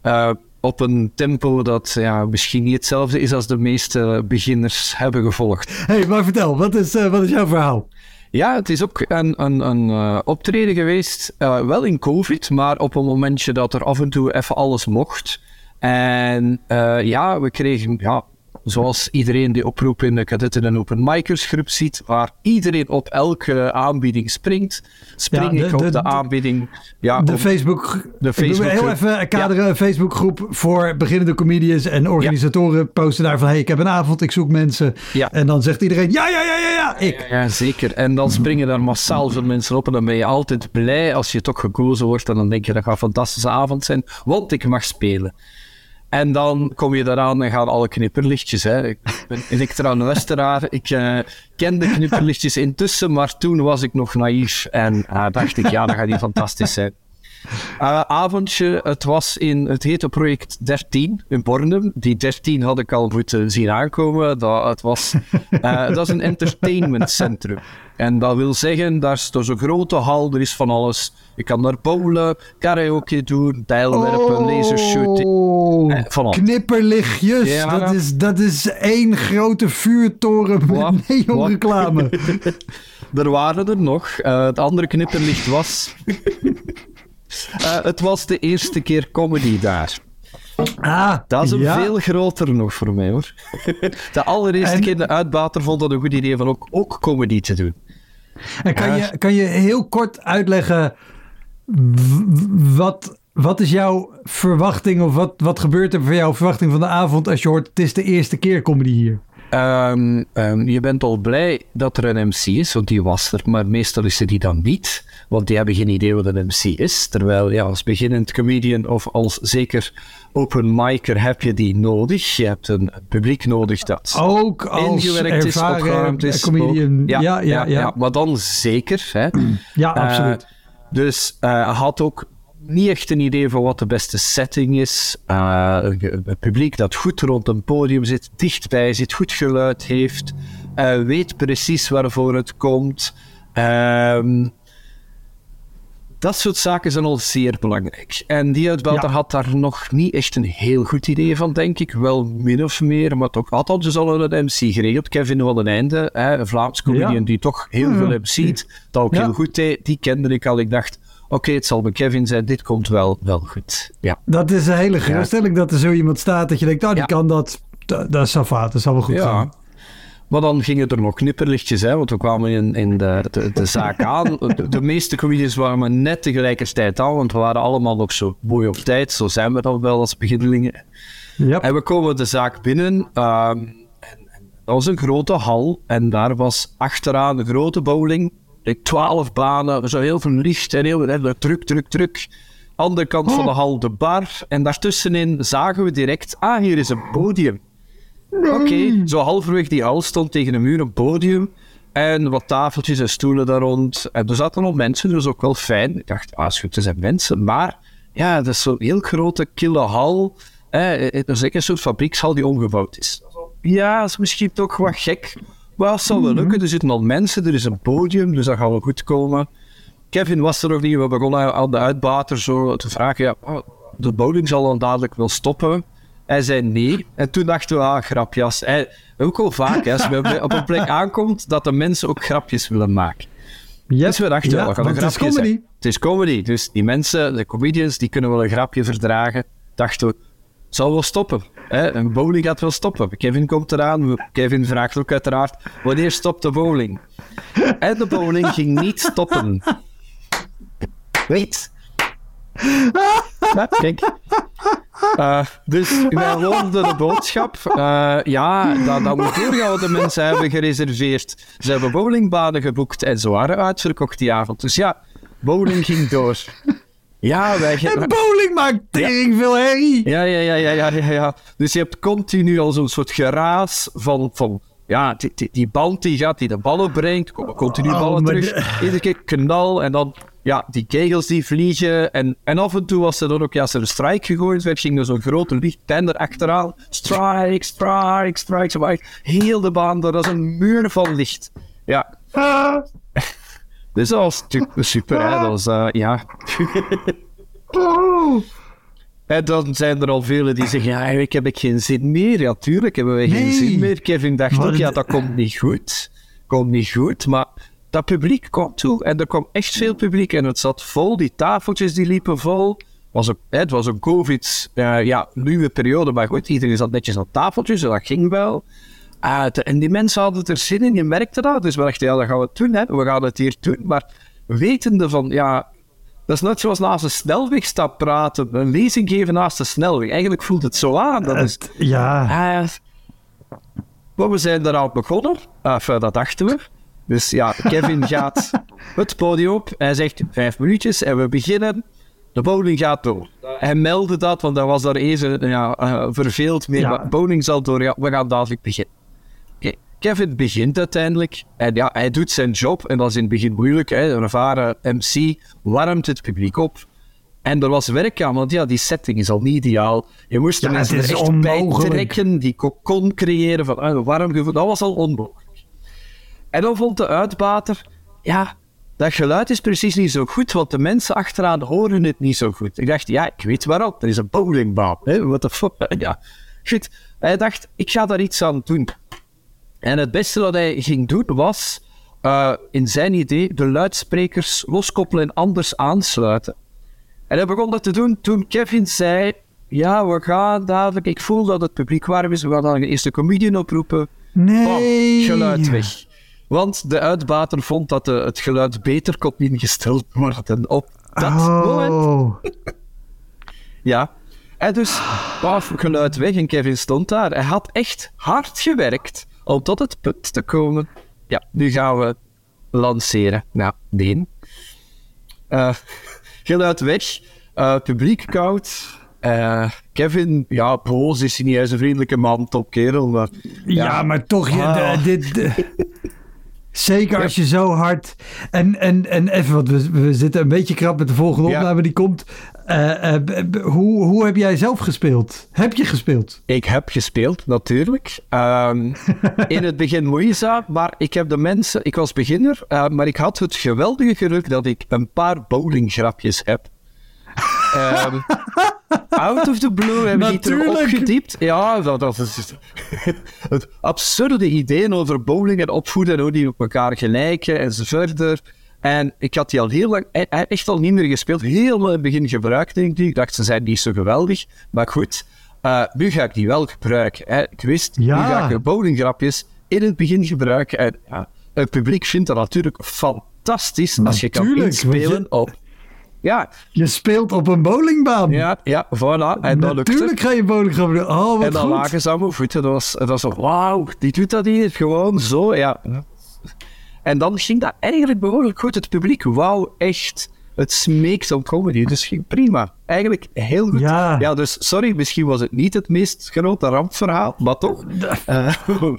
Speaker 6: eh, op een tempo dat ja, misschien niet hetzelfde is als de meeste beginners hebben gevolgd.
Speaker 1: hey, maar vertel, wat is, eh, wat is jouw verhaal?
Speaker 6: Ja, het is ook een, een, een optreden geweest, wel in COVID, maar op een momentje dat er af en toe even alles mocht. En ja, we kregen, ja, zoals iedereen die oproep in de kadetten en open micers groep ziet, waar iedereen op elke aanbieding springt, spring
Speaker 1: Ja, de-
Speaker 6: ik op
Speaker 1: de-
Speaker 6: aanbieding. Ja,
Speaker 1: De Facebook.
Speaker 6: de
Speaker 1: ik wil heel even kaderen. Een Facebookgroep voor beginnende comedians en organisatoren. Posten daar van: hey, ik heb een avond, ik zoek mensen.
Speaker 6: Ja.
Speaker 1: En dan zegt iedereen: ja, ja, ja, ja, ja, ik.
Speaker 6: Ja, zeker. En dan springen daar massaal veel mensen op. En dan ben je altijd blij als je toch gekozen wordt. En dan denk je, dat gaat een fantastische avond zijn. Want ik mag spelen. En dan kom je daaraan en gaan alle knipperlichtjes. Hè. Ik ben elektra luisteraar. Ik eh, ken de knipperlichtjes intussen, maar toen was ik nog naïef. En eh, dacht ik, ja, dat gaat die fantastisch zijn. Eh, avondje, het was in, het heette project 13 in Bornem. Die 13 had ik al moeten zien aankomen. Dat, het was, eh, dat is een entertainmentcentrum. En dat wil zeggen, daar is dus een grote hal, er is van alles. Je kan daar bowlen, karaoke doen, lasershooting.
Speaker 1: Oh,
Speaker 6: Eh, van alles.
Speaker 1: knipperlichtjes.
Speaker 6: Ja.
Speaker 1: Dat, is, dat is één grote vuurtoren met neonreclame.
Speaker 6: Er waren er nog. Eh, het andere knipperlicht was... Eh, het was de eerste keer comedy daar.
Speaker 1: Ah,
Speaker 6: Dat is een
Speaker 1: ja.
Speaker 6: veel groter nog voor mij hoor. De allereerste
Speaker 1: En-
Speaker 6: keer de uitbater vond dat een goed idee van ook, ook comedy te doen.
Speaker 1: En kan je, kan je heel kort uitleggen wat, wat is jouw verwachting of wat, wat gebeurt er voor jouw verwachting van de avond als je hoort het is de eerste keer comedy hier?
Speaker 6: Ehm, ehm, je bent al blij dat er een MC is, want die was er, maar meestal is er die dan niet, want die hebben geen idee wat een MC is. Terwijl ja, als beginnend comedian of als zeker open micer heb je die nodig. Je hebt een publiek nodig dat
Speaker 1: Ook als
Speaker 6: ingewerkt is, opgeruimd is.
Speaker 1: comedian.
Speaker 6: ook-
Speaker 1: ja, ja, ja, ja.
Speaker 6: Maar dan zeker. Hè.
Speaker 1: Ja, absoluut.
Speaker 6: Eh, dus eh, hij had ook niet echt een idee van wat de beste setting is. Eh, een, een publiek dat goed rond een podium zit, dichtbij zit, goed geluid heeft, eh, weet precies waarvoor het komt. Ehm, dat soort zaken zijn al zeer belangrijk. En die uitbater
Speaker 1: Ja.
Speaker 6: had daar nog niet echt een heel goed idee van, denk ik. Wel min of meer, maar toch had al dus al een MC geregeld. Kevin van den Einde, hè, een Vlaams comedian
Speaker 1: Ja.
Speaker 6: die toch heel veel MC't, dat ook heel goed deed. Die kende ik al. Ik dacht, oké, het zal bij Kevin zijn, dit komt wel, wel goed. Ja.
Speaker 1: Dat is een hele geruststelling dat er zo iemand staat dat je denkt, oh, die kan dat. Dat, dat is safaat, dat zal wel goed
Speaker 6: Ja.
Speaker 1: gaan.
Speaker 6: Maar dan gingen er nog knipperlichtjes, hè, want we kwamen in, in de, de, de zaak aan. De, de meeste comedians waren maar net tegelijkertijd aan, want we waren allemaal nog zo mooi op tijd. Zo zijn we dan wel als beginnelingen.
Speaker 1: Ja.
Speaker 6: En we komen de zaak binnen. ehm, en, en dat was een grote hal. En daar was achteraan een grote bowling. 12 banen, zo heel veel licht en heel veel druk, druk, druk. Andere kant van de hal de bar. En daartussenin zagen we direct, ah, hier is een podium. Oké, zo halverwege die hal stond tegen een muur een podium. En wat tafeltjes en stoelen daar rond. En er zaten nog mensen, dat was ook wel fijn. Ik dacht, ah, goed, er zijn mensen. Maar ja, dat is zo'n heel grote, kille hal. Eh, er is een soort fabriekshal die omgebouwd is. Ja, dat is misschien toch wat gek. Maar het zal wel lukken. Er zitten al mensen, er is een podium, dus dat gaat wel goed komen. Kevin was er nog niet. We begonnen aan de uitbater zo te vragen. Ja, oh, de bowling zal dan dadelijk wel stoppen. Hij zei nee. En toen dachten we, ah, grapjas. Hij, ook wel vaak, hè, als je op een plek aankomt, dat de mensen ook grapjes willen maken. Dus we dachten,
Speaker 1: Ja,
Speaker 6: wel, dat gaat een grapje. Het is comedy. Dus die mensen, de comedians, die kunnen wel een grapje verdragen. Dachten we, zal wel stoppen. Hè? Een bowling gaat wel stoppen. Kevin komt eraan. Kevin vraagt ook uiteraard, wanneer stopt de bowling? En de bowling ging niet stoppen. Weet. Ja, kijk. Eh, dus wij hoorden de boodschap. eh, ja, dat, dat moet doorgaan. De mensen hebben gereserveerd. Ze hebben bowlingbanen geboekt en ze waren uitverkocht die avond. Dus ja, bowling ging door. Ja, wij...
Speaker 1: En bowling maakt tering veel herrie.
Speaker 6: Ja, ja, ja, ja, ja, ja, ja. Dus je hebt continu al zo'n soort geraas van, van ja, die, die, die band die gaat, die de ballen brengt, komen continu
Speaker 1: Oh,
Speaker 6: ballen terug, iedere keer knal en dan, ja, die kegels die vliegen en, en af en toe was er dan ook, ja, als er een strike gegooid werd, ging er zo'n grote lichttender achteraan, strike, strike, strike, maar heel de baan, dat is een muur van licht. Ja. Dus dat was natuurlijk super, hè, dat was, ja... En dan zijn er al velen die zeggen, ja, ik heb ik geen zin meer. Ja, tuurlijk hebben wij geen zin meer. Kevin dacht ook, ja, dat komt niet goed. Komt niet goed, maar dat publiek kwam toe. En er kwam echt veel publiek en het zat vol. Die tafeltjes die liepen vol. Was een, het was een covid, eh, ja, nieuwe periode, maar goed, iedereen zat netjes aan tafeltjes en dat ging wel. En die mensen hadden er zin in, je merkte dat. Dus we dachten, ja, dat gaan we doen, hè. we gaan het hier doen. Maar wetende van, ja, dat is net zoals naast een snelweg staan praten, een lezing geven naast de snelweg. Eigenlijk voelt het zo aan. Dat is,
Speaker 1: Het- ja.
Speaker 6: Ah, maar we zijn eraan begonnen. Enfin, dat dachten we. Dus ja, Kevin gaat het podium op. Hij zegt vijf minuutjes en we beginnen. De bowling gaat door. Hij meldde dat, want hij was daar even ja, eh, verveeld mee.
Speaker 1: Ja.
Speaker 6: Maar bowling zal door, ja, we gaan dadelijk beginnen. Kevin begint uiteindelijk. En ja, hij doet zijn job. En dat is in het begin moeilijk. Hè. Een ervaren MC warmt het publiek op. En er was werk aan, want ja, die setting is al niet ideaal. Je moest de
Speaker 1: Ja,
Speaker 6: mensen er
Speaker 1: is
Speaker 6: echt bij trekken, die kokon creëren van een warm gevoel. Dat was al onmogelijk. En dan vond de uitbater, ja, dat geluid is precies niet zo goed, want de mensen achteraan horen het niet zo goed. Ik dacht, ja, ik weet waarom. Er is een bowlingbaan. hè, What the fuck? Ja, goed. Hij dacht, ik ga daar iets aan doen. En het beste wat hij ging doen was, eh, in zijn idee, de luidsprekers loskoppelen en anders aansluiten. En hij begon dat te doen toen Kevin zei, ja, we gaan dadelijk, ik voel dat het publiek warm is, we gaan dan een eerste comedian oproepen. Bam,
Speaker 1: Nee.
Speaker 6: geluid weg. Want de uitbater vond dat de, het geluid beter kon ingesteld worden op dat moment.
Speaker 1: Oh.
Speaker 6: Ja. En dus, paf, geluid weg en Kevin stond daar. Hij had echt hard gewerkt om tot het punt te komen. Ja, nu gaan we lanceren. Nou, nee. Eh, geluid weg. Eh, publiek koud. Eh, Kevin, ja, boos is hij niet. Hij is een vriendelijke man, topkerel. Maar,
Speaker 1: Ja, maar toch, je,
Speaker 6: Ah.
Speaker 1: dit... de- Zeker als je zo hard... En, en, en even, want we, we zitten een beetje krap met de volgende
Speaker 6: Ja.
Speaker 1: opname die komt. Eh, eh, hoe, hoe heb jij zelf gespeeld? Heb je gespeeld?
Speaker 6: Ik heb gespeeld, natuurlijk. Ehm, in het begin moeizaam, maar ik heb de mensen... Ik was beginner, eh, maar ik had het geweldige geluk dat ik een paar bowlinggrapjes heb. Ehm, out of the blue hebben die
Speaker 1: Natuurlijk.
Speaker 6: opgediept. Ja, dat, dat is het absurde ideeën over bowling en opvoeden en hoe die op elkaar gelijken en zo verder. En ik had die al heel lang, e- e- echt al niet meer gespeeld. Heel in het begin gebruikt, denk ik. Ik dacht, ze zijn niet zo geweldig. Maar goed, eh, nu ga ik die wel gebruiken. Hè. Ik wist,
Speaker 1: Ja.
Speaker 6: nu ga ik de bowlinggrapjes in het begin gebruiken. En ja, het publiek vindt dat natuurlijk fantastisch als je kan inspelen
Speaker 1: je-
Speaker 6: op... Ja,
Speaker 1: Je speelt op een bowlingbaan.
Speaker 6: ja, ja, voilà. En lukte.
Speaker 1: Natuurlijk ga je bowling gaan doen. Oh, wat
Speaker 6: En dan
Speaker 1: goed.
Speaker 6: lagen ze aan mijn voeten. Dat was, dat was zo, wauw, die doet dat hier gewoon zo, ja. En dan ging dat eigenlijk behoorlijk goed. Het publiek wou echt, het smeekt om comedy. Dus ging prima. Eigenlijk heel goed.
Speaker 1: Ja.
Speaker 6: dus sorry, misschien was het niet het meest grote rampverhaal, maar toch. Eh,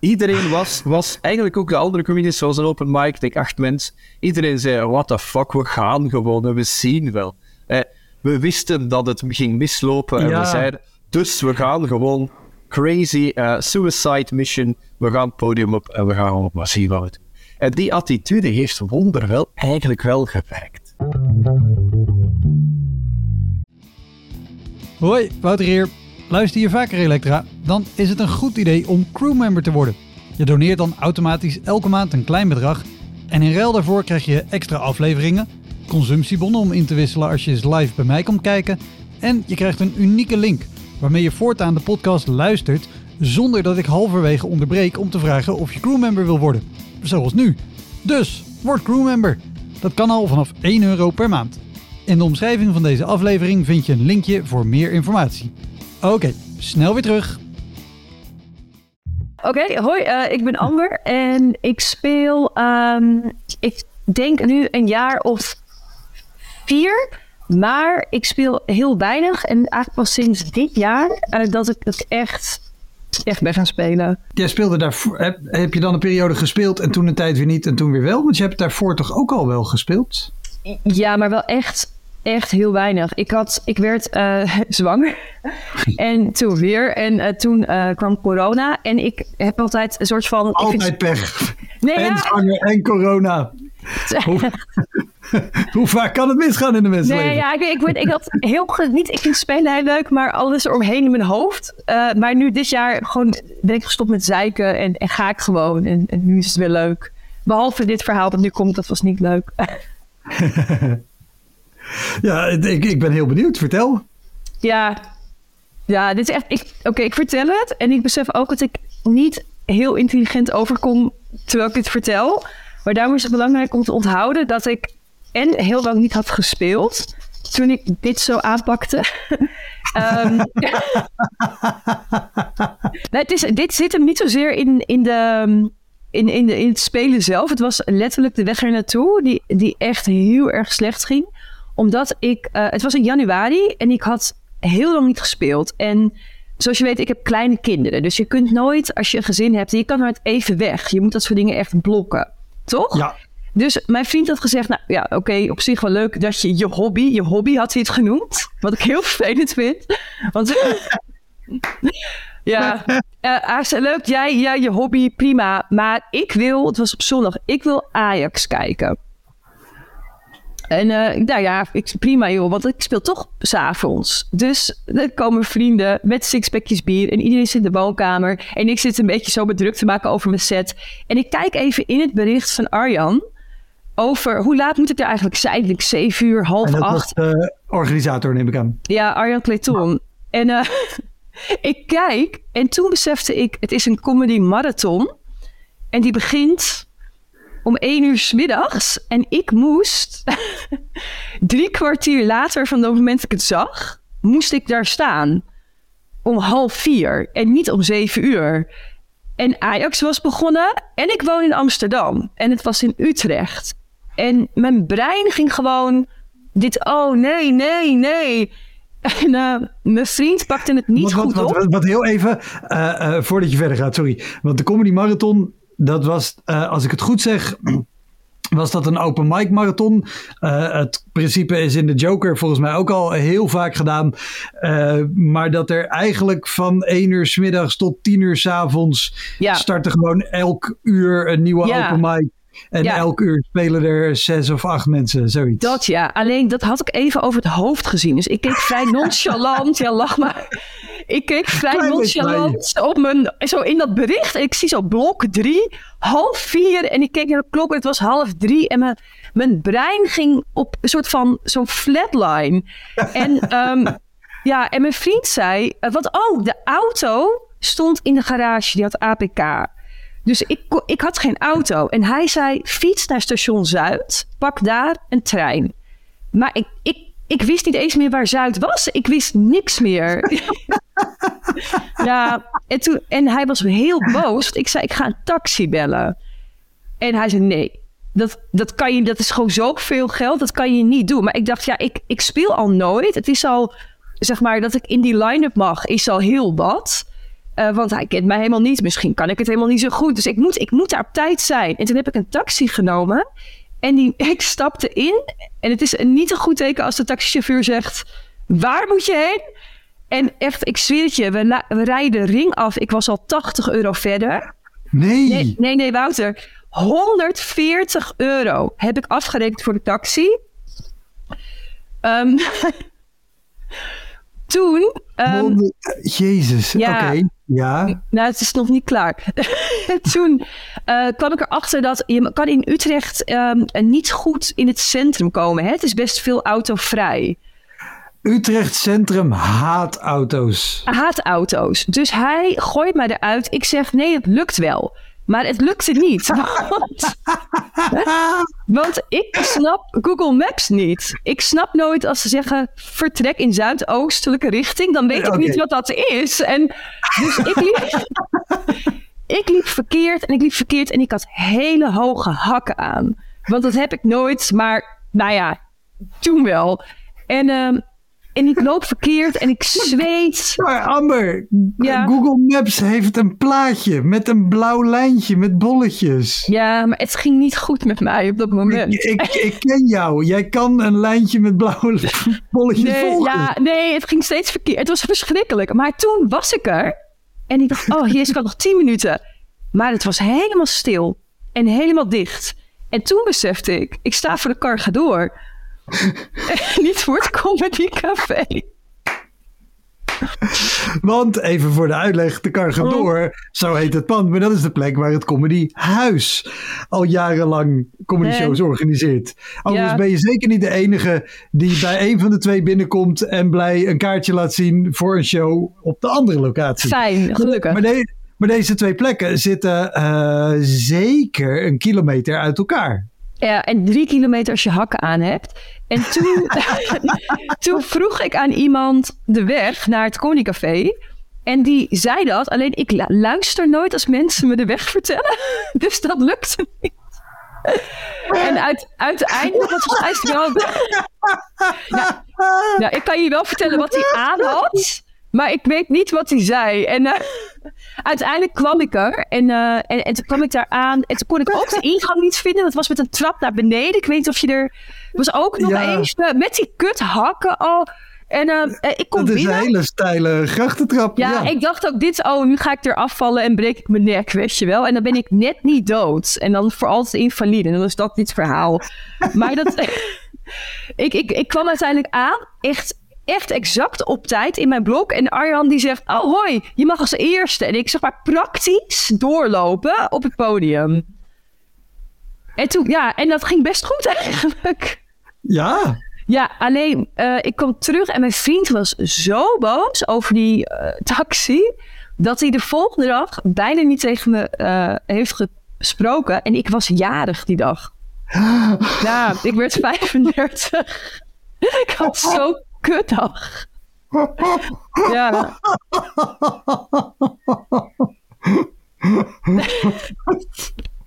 Speaker 6: iedereen was, was, eigenlijk ook de andere comedians, zoals een open mic, ik denk acht mensen. Iedereen zei, what the fuck, we gaan gewoon en we zien wel. Eh, we wisten dat het ging mislopen en
Speaker 1: Ja.
Speaker 6: we zeiden, dus we gaan gewoon crazy eh, suicide mission. We gaan het podium op en we gaan we doen. En die attitude heeft Wonder wel eigenlijk wel gewerkt.
Speaker 1: Hoi, Wouter hier. Luister je vaker Elektra? Dan is het een goed idee om crewmember te worden. Je doneert dan automatisch elke maand een klein bedrag. En in ruil daarvoor krijg je extra afleveringen, consumptiebonnen om in te wisselen als je eens live bij mij komt kijken. En je krijgt een unieke link waarmee je voortaan de podcast luistert zonder dat ik halverwege onderbreek om te vragen of je crewmember wil worden. Zoals nu. Dus, word crewmember. Dat kan al vanaf 1 euro per maand. In de omschrijving van deze aflevering vind je een linkje voor meer informatie. Oké, snel weer terug.
Speaker 7: Oké, hoi, eh, ik ben Amber en ik speel, ehm, ik denk nu een jaar of vier, maar ik speel heel weinig en eigenlijk pas sinds dit jaar eh, dat ik het echt, echt ben gaan spelen.
Speaker 1: Jij speelde daarvoor. Heb, heb je dan een periode gespeeld en toen een tijd weer niet en toen weer wel? Want je hebt daarvoor toch ook al wel gespeeld?
Speaker 7: Ja, maar wel echt, echt heel weinig. Ik, had, ik werd eh, zwanger en toen weer en eh, toen kwam corona en ik heb altijd een soort van... vind-
Speaker 1: Altijd pech.
Speaker 7: Nee,
Speaker 1: En
Speaker 7: ja.
Speaker 1: zwanger en corona. Hoe, hoe vaak kan het misgaan in de mensenleven?
Speaker 7: Nee, ja, ik, ik, word- ik had heel niet. Ik vind spelen heel leuk, maar alles eromheen in mijn hoofd. Eh, maar nu dit jaar gewoon ben ik gestopt met zeiken en, en ga ik gewoon. En, en nu is het weer leuk. Behalve dit verhaal dat nu komt, dat was niet leuk.
Speaker 1: Ja, ik, ik ben heel benieuwd. Vertel.
Speaker 7: ja, ja, dit is echt. ik- Oké, ik vertel het en ik besef ook dat ik niet heel intelligent overkom terwijl ik dit vertel. Maar daarom is het belangrijk om te onthouden dat ik en heel lang niet had gespeeld toen ik dit zo aanpakte. Ehm, nou, het is, dit zit hem niet zozeer in, in, de, in, in, de, in het spelen zelf. Het was letterlijk de weg er naartoe die, die echt heel erg slecht ging. Omdat ik, eh, het was in januari en ik had heel lang niet gespeeld. En zoals je weet, ik heb kleine kinderen. Dus je kunt nooit, als je een gezin hebt, je kan nooit even weg. Je moet dat soort dingen echt blokken. Toch?
Speaker 1: Ja.
Speaker 7: Dus mijn vriend had gezegd, nou ja, oké, op zich wel leuk dat je je hobby, je hobby had hij het genoemd. Wat ik heel vervelend vind. Want ja, zei, leuk, jij, ja, je hobby, prima. Maar ik wil, het was op zondag, ik wil Ajax kijken. En eh, nou ja, ik, prima joh, want ik speel toch s'avonds. Dus er komen vrienden met sixpackjes bier en iedereen zit in de woonkamer. En ik zit een beetje zo bedrukt te maken over mijn set. En ik kijk even in het bericht van Arjan over hoe laat moet ik er eigenlijk zijn? Ik zeven uur, half
Speaker 1: En dat was
Speaker 7: acht.
Speaker 1: de organisator, neem ik aan.
Speaker 7: Ja, Arjan Clayton. En eh, ik kijk en toen besefte ik, het is een comedy marathon. En die begint om één uur 's middags. En ik moest drie kwartier later van het moment dat ik het zag, moest ik daar staan. Om half vier en niet om zeven uur. En Ajax was begonnen en ik woon in Amsterdam. En het was in Utrecht. En mijn brein ging gewoon dit, oh nee, nee, nee. En eh, mijn vriend pakte het niet
Speaker 1: wat,
Speaker 7: goed
Speaker 1: wat,
Speaker 7: op.
Speaker 1: wat, wat heel even, eh, eh, voordat je verder gaat, sorry. Want de Comedy Marathon, dat was, eh, als ik het goed zeg, was dat een open mic marathon. Uh, het principe is in de Joker volgens mij ook al heel vaak gedaan. Uh, maar dat er eigenlijk van 1 uur s middags tot 10 uur s avonds
Speaker 7: Ja.
Speaker 1: starten gewoon elk uur een nieuwe
Speaker 7: Ja.
Speaker 1: open mic. En
Speaker 7: Ja.
Speaker 1: elk uur spelen er zes of acht mensen, zoiets.
Speaker 7: Dat ja, alleen dat had ik even over het hoofd gezien. Dus ik keek vrij nonchalant. Ja, lach maar. Ik keek vrij
Speaker 1: Klein
Speaker 7: nonchalant op mijn, zo in dat bericht. En ik zie zo blok drie, half vier. En ik keek naar de klok en het was half drie. En mijn, mijn brein ging op een soort van zo'n flatline. En ehm, ja, en mijn vriend zei, eh, wat oh, de auto stond in de garage. Die had APK. Dus ik, ik had geen auto. En hij zei, fiets naar station Zuid. Pak daar een trein. Maar ik, ik, ik wist niet eens meer waar Zuid was. Ik wist niks meer. ja, en, toen, en hij was heel boos. Ik zei, ik ga een taxi bellen. En hij zei, nee. Dat, dat, kan je, dat is gewoon zoveel geld. Dat kan je niet doen. Maar ik dacht, ja, ik, ik speel al nooit. Het is al, zeg maar, dat ik in die line-up mag, is al heel wat. Eh, want hij kent mij helemaal niet. Misschien kan ik het helemaal niet zo goed. Dus ik moet, ik moet daar op tijd zijn. En toen heb ik een taxi genomen. En die, ik stapte in. En het is niet een goed teken als de taxichauffeur zegt... Waar moet je heen? En echt, ik zweer het je. We, la- we rijden de ring af. Ik was al 80 euro verder.
Speaker 1: nee.
Speaker 7: Nee, nee, nee, Wouter. 140 euro heb ik afgerekend voor de taxi. Ehm, toen... ehm,
Speaker 1: Jezus,
Speaker 7: ja.
Speaker 1: oké. Ja.
Speaker 7: nou, het is nog niet klaar. Toen eh, kwam ik erachter dat je kan in Utrecht ehm, niet goed in het centrum komen. Hè? Het is best veel autovrij.
Speaker 1: Utrecht Centrum haat auto's.
Speaker 7: Haat auto's. Dus hij gooit mij eruit. Ik zeg, nee, het lukt wel. Maar het lukte niet. Want, want ik snap Google Maps niet. Ik snap nooit als ze zeggen vertrek in zuidoostelijke richting. Dan weet ik niet wat dat is. En dus ik liep, ik liep verkeerd en ik liep verkeerd. En ik had hele hoge hakken aan. Want dat heb ik nooit. Maar nou ja, toen wel. En, ehm, en ik loop verkeerd en ik zweet.
Speaker 1: Maar Amber,
Speaker 7: Ja.
Speaker 1: Google Maps heeft een plaatje met een blauw lijntje met bolletjes.
Speaker 7: Ja, maar het ging niet goed met mij op dat moment.
Speaker 1: Ik, ik, ik ken jou. Jij kan een lijntje met blauwe bolletjes
Speaker 7: Nee,
Speaker 1: volgen.
Speaker 7: ja, nee, het ging steeds verkeerd. Het was verschrikkelijk. Maar toen was ik er. En ik dacht, oh, hier is ik had nog tien minuten. Maar het was helemaal stil. En helemaal dicht. En toen besefte ik, ik sta voor de Cargador. niet voor het Comedy Café.
Speaker 1: Want even voor de uitleg, de Cargador,
Speaker 7: Oh.
Speaker 1: zo heet het pand. Maar dat is de plek waar het Comedy Huis al jarenlang comedy
Speaker 7: Nee.
Speaker 1: shows organiseert. Overigens
Speaker 7: Ja.
Speaker 1: ben je zeker niet de enige die bij een van de twee binnenkomt en blij een kaartje laat zien voor een show op de andere locatie.
Speaker 7: Fijn, gelukkig.
Speaker 1: Maar, de- maar deze twee plekken zitten eh, zeker een kilometer uit elkaar.
Speaker 7: Ja, en drie kilometer als je hakken aan hebt. En toen, toen vroeg ik aan iemand de weg naar het Comedycafé. En die zei dat, alleen ik lu- luister nooit als mensen me de weg vertellen. Dus dat lukte niet. En uit, uiteindelijk, wat volgens mij wel... Ja, nou, ik kan je wel vertellen wat hij aan had. Maar ik weet niet wat hij zei. En eh, uiteindelijk kwam ik er. En, eh, en, en toen kwam ik daar aan. En toen kon ik ook de ingang niet vinden. Dat was met een trap naar beneden. Ik weet niet of je er... was ook nog
Speaker 1: Ja.
Speaker 7: eens eh, met die kut hakken al. En ik kom
Speaker 1: Dat is een
Speaker 7: binnen.
Speaker 1: hele steile grachtentrap.
Speaker 7: Ja,
Speaker 1: Ja,
Speaker 7: ik dacht ook dit, oh, nu ga ik er afvallen en breek ik mijn nek, weet je wel. En dan ben ik net niet dood. En dan voor altijd invalide. En dan is dat niet het verhaal. Maar dat... ik, ik, ik kwam uiteindelijk aan, echt, echt exact op tijd in mijn blok. En Arjan die zegt, oh hoi, je mag als eerste. En ik zeg maar praktisch doorlopen op het podium. En toen, ja, en dat ging best goed eigenlijk.
Speaker 1: ja.
Speaker 7: Ja, alleen eh, ik kwam terug en mijn vriend was zo boos over die eh, taxi. dat hij de volgende dag bijna niet tegen me eh, heeft gesproken. En ik was jarig die dag. Ja, ik werd 35. ik had zo'n kutdag. Ja,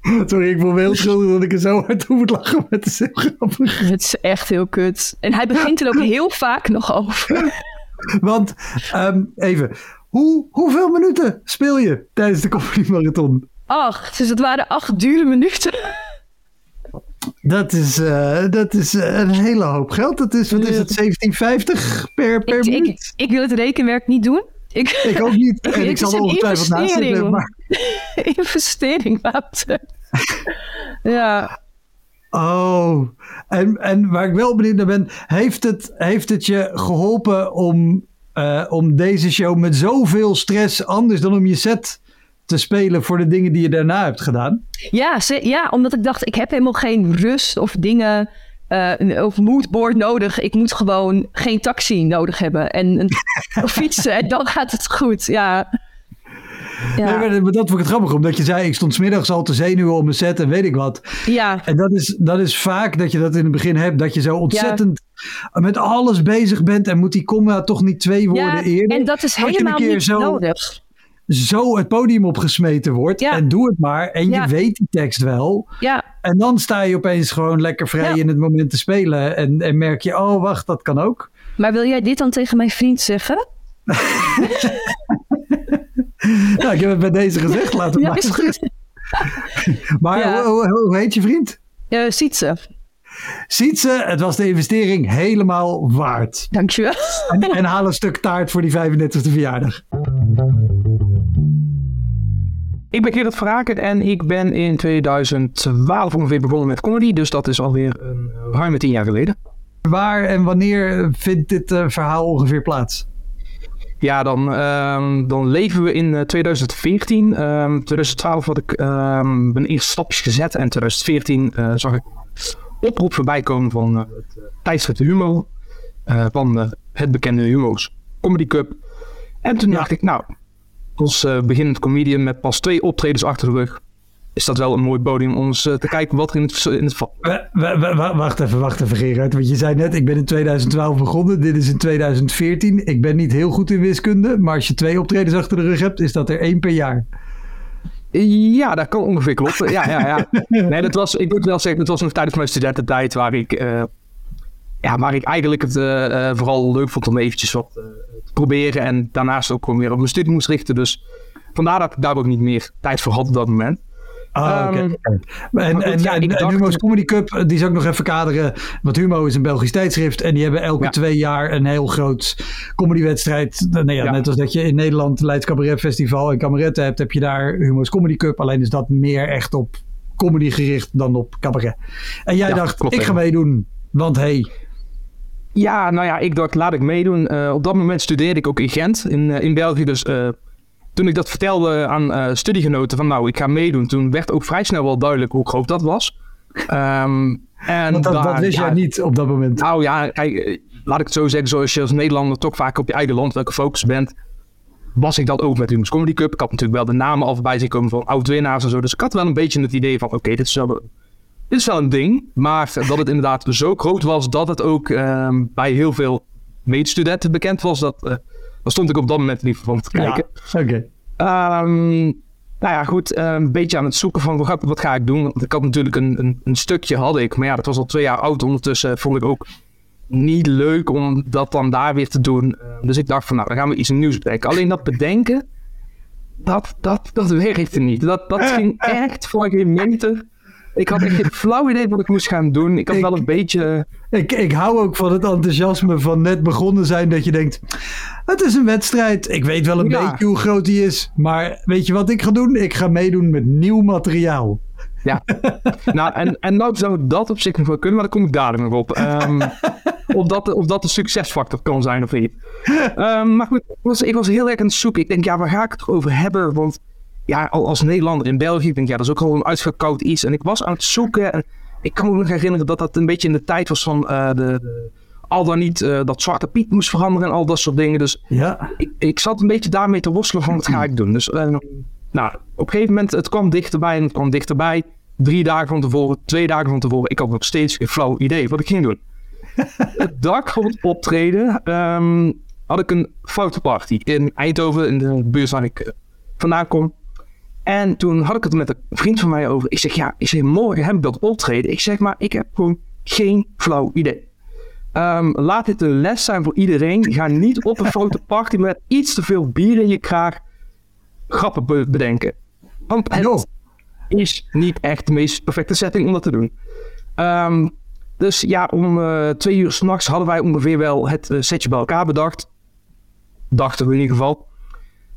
Speaker 1: Sorry, ik voel me heel schuldig dat ik er zo hard over moet lachen. Maar het is heel grappig.
Speaker 7: het is echt heel kut. En hij begint er ook heel vaak nog over.
Speaker 1: Want, ehm, even. Hoe, hoeveel minuten speel je tijdens de Comedy Marathon?
Speaker 7: Acht, dus het waren acht dure minuten.
Speaker 1: Dat is, eh, dat is eh, een hele hoop geld. Dat is, wat is het, 1750 per, per
Speaker 7: Ik,
Speaker 1: minuut?
Speaker 7: ik, ik wil het rekenwerk niet doen. Ik,
Speaker 1: Ik ook niet.
Speaker 7: Ik-
Speaker 1: En
Speaker 7: het
Speaker 1: ik zal er ongetwijfeld naast zitten. Maar,
Speaker 7: investering, Wouter. ja,
Speaker 1: oh, en, en waar ik wel benieuwd naar ben, heeft het, heeft het je geholpen om, eh, om deze show met zoveel stress, anders dan om je set te spelen voor de dingen die je daarna hebt gedaan?
Speaker 7: Ja, ze- ja, omdat ik dacht, ik heb helemaal geen rust of dingen eh, of moodboard nodig. Ik moet gewoon geen taxi nodig hebben en een, of fietsen en dan gaat het goed. Ja.
Speaker 1: Nee,
Speaker 7: Ja,
Speaker 1: maar dat vond ik het grappig, omdat je zei, ik stond smiddags al te zenuwen om mijn set en weet ik wat.
Speaker 7: ja,
Speaker 1: En dat is, dat is vaak dat je dat in het begin hebt, dat je zo ontzettend met alles bezig bent en moet die comma toch niet twee woorden
Speaker 7: ja
Speaker 1: eerder.
Speaker 7: en dat is helemaal niet
Speaker 1: zo-
Speaker 7: nodig.
Speaker 1: Zo het podium opgesmeten wordt
Speaker 7: Ja.
Speaker 1: en doe het maar. En
Speaker 7: Ja.
Speaker 1: je weet die tekst wel.
Speaker 7: Ja,
Speaker 1: En dan sta je opeens gewoon lekker vrij
Speaker 7: Ja.
Speaker 1: in het moment te spelen. En, en merk je, oh wacht, dat kan ook.
Speaker 7: maar wil jij dit dan tegen mijn vriend zeggen?
Speaker 1: Nou, ik heb het bij deze gezegd, laten we
Speaker 7: Ja,
Speaker 1: maar.
Speaker 7: is goed.
Speaker 1: Maar
Speaker 7: Ja.
Speaker 1: hoe, hoe, hoe heet je vriend?
Speaker 7: Uh, Sietse,
Speaker 1: Sietse, het was de investering helemaal waard.
Speaker 7: dankjewel.
Speaker 1: En, en haal een stuk taart voor die 35e verjaardag.
Speaker 2: Ik ben Gerrit Vraken en ik ben in 2012 ongeveer begonnen met comedy. Dus dat is alweer een ruime tien jaar geleden.
Speaker 1: Waar en wanneer vindt dit eh, verhaal ongeveer plaats?
Speaker 2: Ja, dan, ehm, dan leven we in eh, 2014. Ehm 2012 had ik ehm, mijn eerste stapjes gezet. En 2014 eh, zag ik oproep voorbij komen van eh, het tijdschrift Humo. van het bekende Humo's Comedy Cup. En toen dacht ik, nou, als eh, beginnend comedian met pas twee optredens achter de rug... is dat wel een mooi podium om eens eh, te kijken wat er in het, in het vat
Speaker 1: wa- Wacht even, wacht even Gerard. Want je zei net, ik ben in 2012 begonnen. Dit is in 2014. Ik ben niet heel goed in wiskunde. Maar als je twee optredens achter de rug hebt, is dat er één per jaar.
Speaker 2: Ja, dat kan ongeveer kloppen. Ja, ja, ja. Nee, dat was, ik moet wel zeggen, het was nog tijdens mijn studententijd waar ik, eh, ja, waar ik eigenlijk het eh, eh, vooral leuk vond om eventjes wat eh, proberen. En daarnaast ook gewoon weer op mijn studie moest richten. Dus vandaar dat ik daar ook niet meer tijd voor had op dat moment.
Speaker 1: Ah, oké.
Speaker 2: Ehm,
Speaker 1: En, en,
Speaker 2: goed,
Speaker 1: en,
Speaker 2: ja, ik
Speaker 1: en
Speaker 2: dacht-
Speaker 1: Humo's Comedy Cup, eh, die zou ik nog even kaderen. Want Humo is een Belgisch tijdschrift. En die hebben elke
Speaker 2: Ja.
Speaker 1: twee jaar een heel groot comedywedstrijd. Nou ja,
Speaker 2: Ja.
Speaker 1: Net als dat je in Nederland Leids Cabaret Festival en Kameretten hebt, heb je daar Humo's Comedy Cup. Alleen is dat meer echt op comedy gericht dan op cabaret. En jij dacht,
Speaker 2: klopt
Speaker 1: ik ga meedoen. Want hey,
Speaker 2: Ja, nou ja, ik dacht, laat ik meedoen. Eh, op dat moment studeerde ik ook in Gent, in, eh, in België. Dus eh, toen ik dat vertelde aan studiegenoten van nou, ik ga meedoen. Toen werd ook vrij snel wel duidelijk hoe groot dat was. Ehm, en
Speaker 1: want dat, dat wist
Speaker 2: ja,
Speaker 1: jij niet op dat moment.
Speaker 2: Nou ja, kijk, laat ik het zo zeggen. Zoals je als Nederlander toch vaak op je eigen land welke focus bent. Was ik dat ook met de Humus Comedy Cup. Ik had natuurlijk wel de namen al voorbij zien komen van oud-winnaars en zo. Dus ik had wel een beetje het idee van, oké, dit, is wel, dit is wel een ding. Maar dat het inderdaad zo groot was dat het ook ehm, bij heel veel medestudenten bekend was. Dat, eh, daar stond ik op dat moment liever van te kijken.
Speaker 1: Ja, oké.
Speaker 2: Ehm, nou ja, goed. eh, een beetje aan het zoeken van wat ga, wat ga ik doen. Want ik had natuurlijk een, een, een stukje, had ik. Maar ja, dat was al twee jaar oud. Ondertussen vond ik ook niet leuk om dat dan daar weer te doen. Dus ik dacht van, nou, dan gaan we iets nieuws bedenken. Alleen dat bedenken, dat, dat, dat werkte niet. Dat, dat ging echt voor geen meter. Ik had echt geen flauw idee wat ik moest gaan doen. Ik had
Speaker 1: Ik-
Speaker 2: wel een beetje...
Speaker 1: Ik, ik hou ook van het enthousiasme van net begonnen zijn. Dat je denkt, het is een wedstrijd. Ik weet wel een
Speaker 2: Ja.
Speaker 1: beetje hoe groot die is. Maar weet je wat ik ga doen? Ik ga meedoen met nieuw materiaal.
Speaker 2: Ja, nou, en, en nou zou dat op zich nog wel kunnen, maar daar kom ik dadelijk nog op. Ehm, of, dat, of dat een succesfactor kan zijn of niet. Ehm, maar goed, ik was, ik was heel erg aan het zoeken. Ik denk, ja, waar ga ik het toch over hebben? Want ja, al als Nederlander in België, ik denk, ja, dat is ook al een uitgekoud iets. En ik was aan het zoeken en ik kan me nog herinneren dat dat een beetje in de tijd was van eh, de, de, al dan niet eh, dat Zwarte Piet moest veranderen en al dat soort dingen. Dus
Speaker 1: Ja,
Speaker 2: ik, ik zat een beetje daarmee te worstelen van wat ga ik doen. Dus eh, nou, op een gegeven moment, het kwam dichterbij en het kwam dichterbij. Drie dagen van tevoren, twee dagen van tevoren. Ik had nog steeds geen flauw idee wat ik ging doen. het dag voor het optreden ehm, had ik een fotoparty in Eindhoven, in de buurt waar ik vandaan kom. En toen had ik het met een vriend van mij over. Ik zeg, ja, ik zeg, morgen heb ik dat optreden. Ik zeg, maar ik heb gewoon geen flauw idee. Ehm, laat dit een les zijn voor iedereen. Ga niet op een fotoparty met iets te veel bier in je kraag grappen be- bedenken. Want het is niet echt de meest perfecte setting om dat te doen. Ehm, dus ja, om eh, twee uur s'nachts hadden wij ongeveer wel het eh, setje bij elkaar bedacht. Dachten we in ieder geval.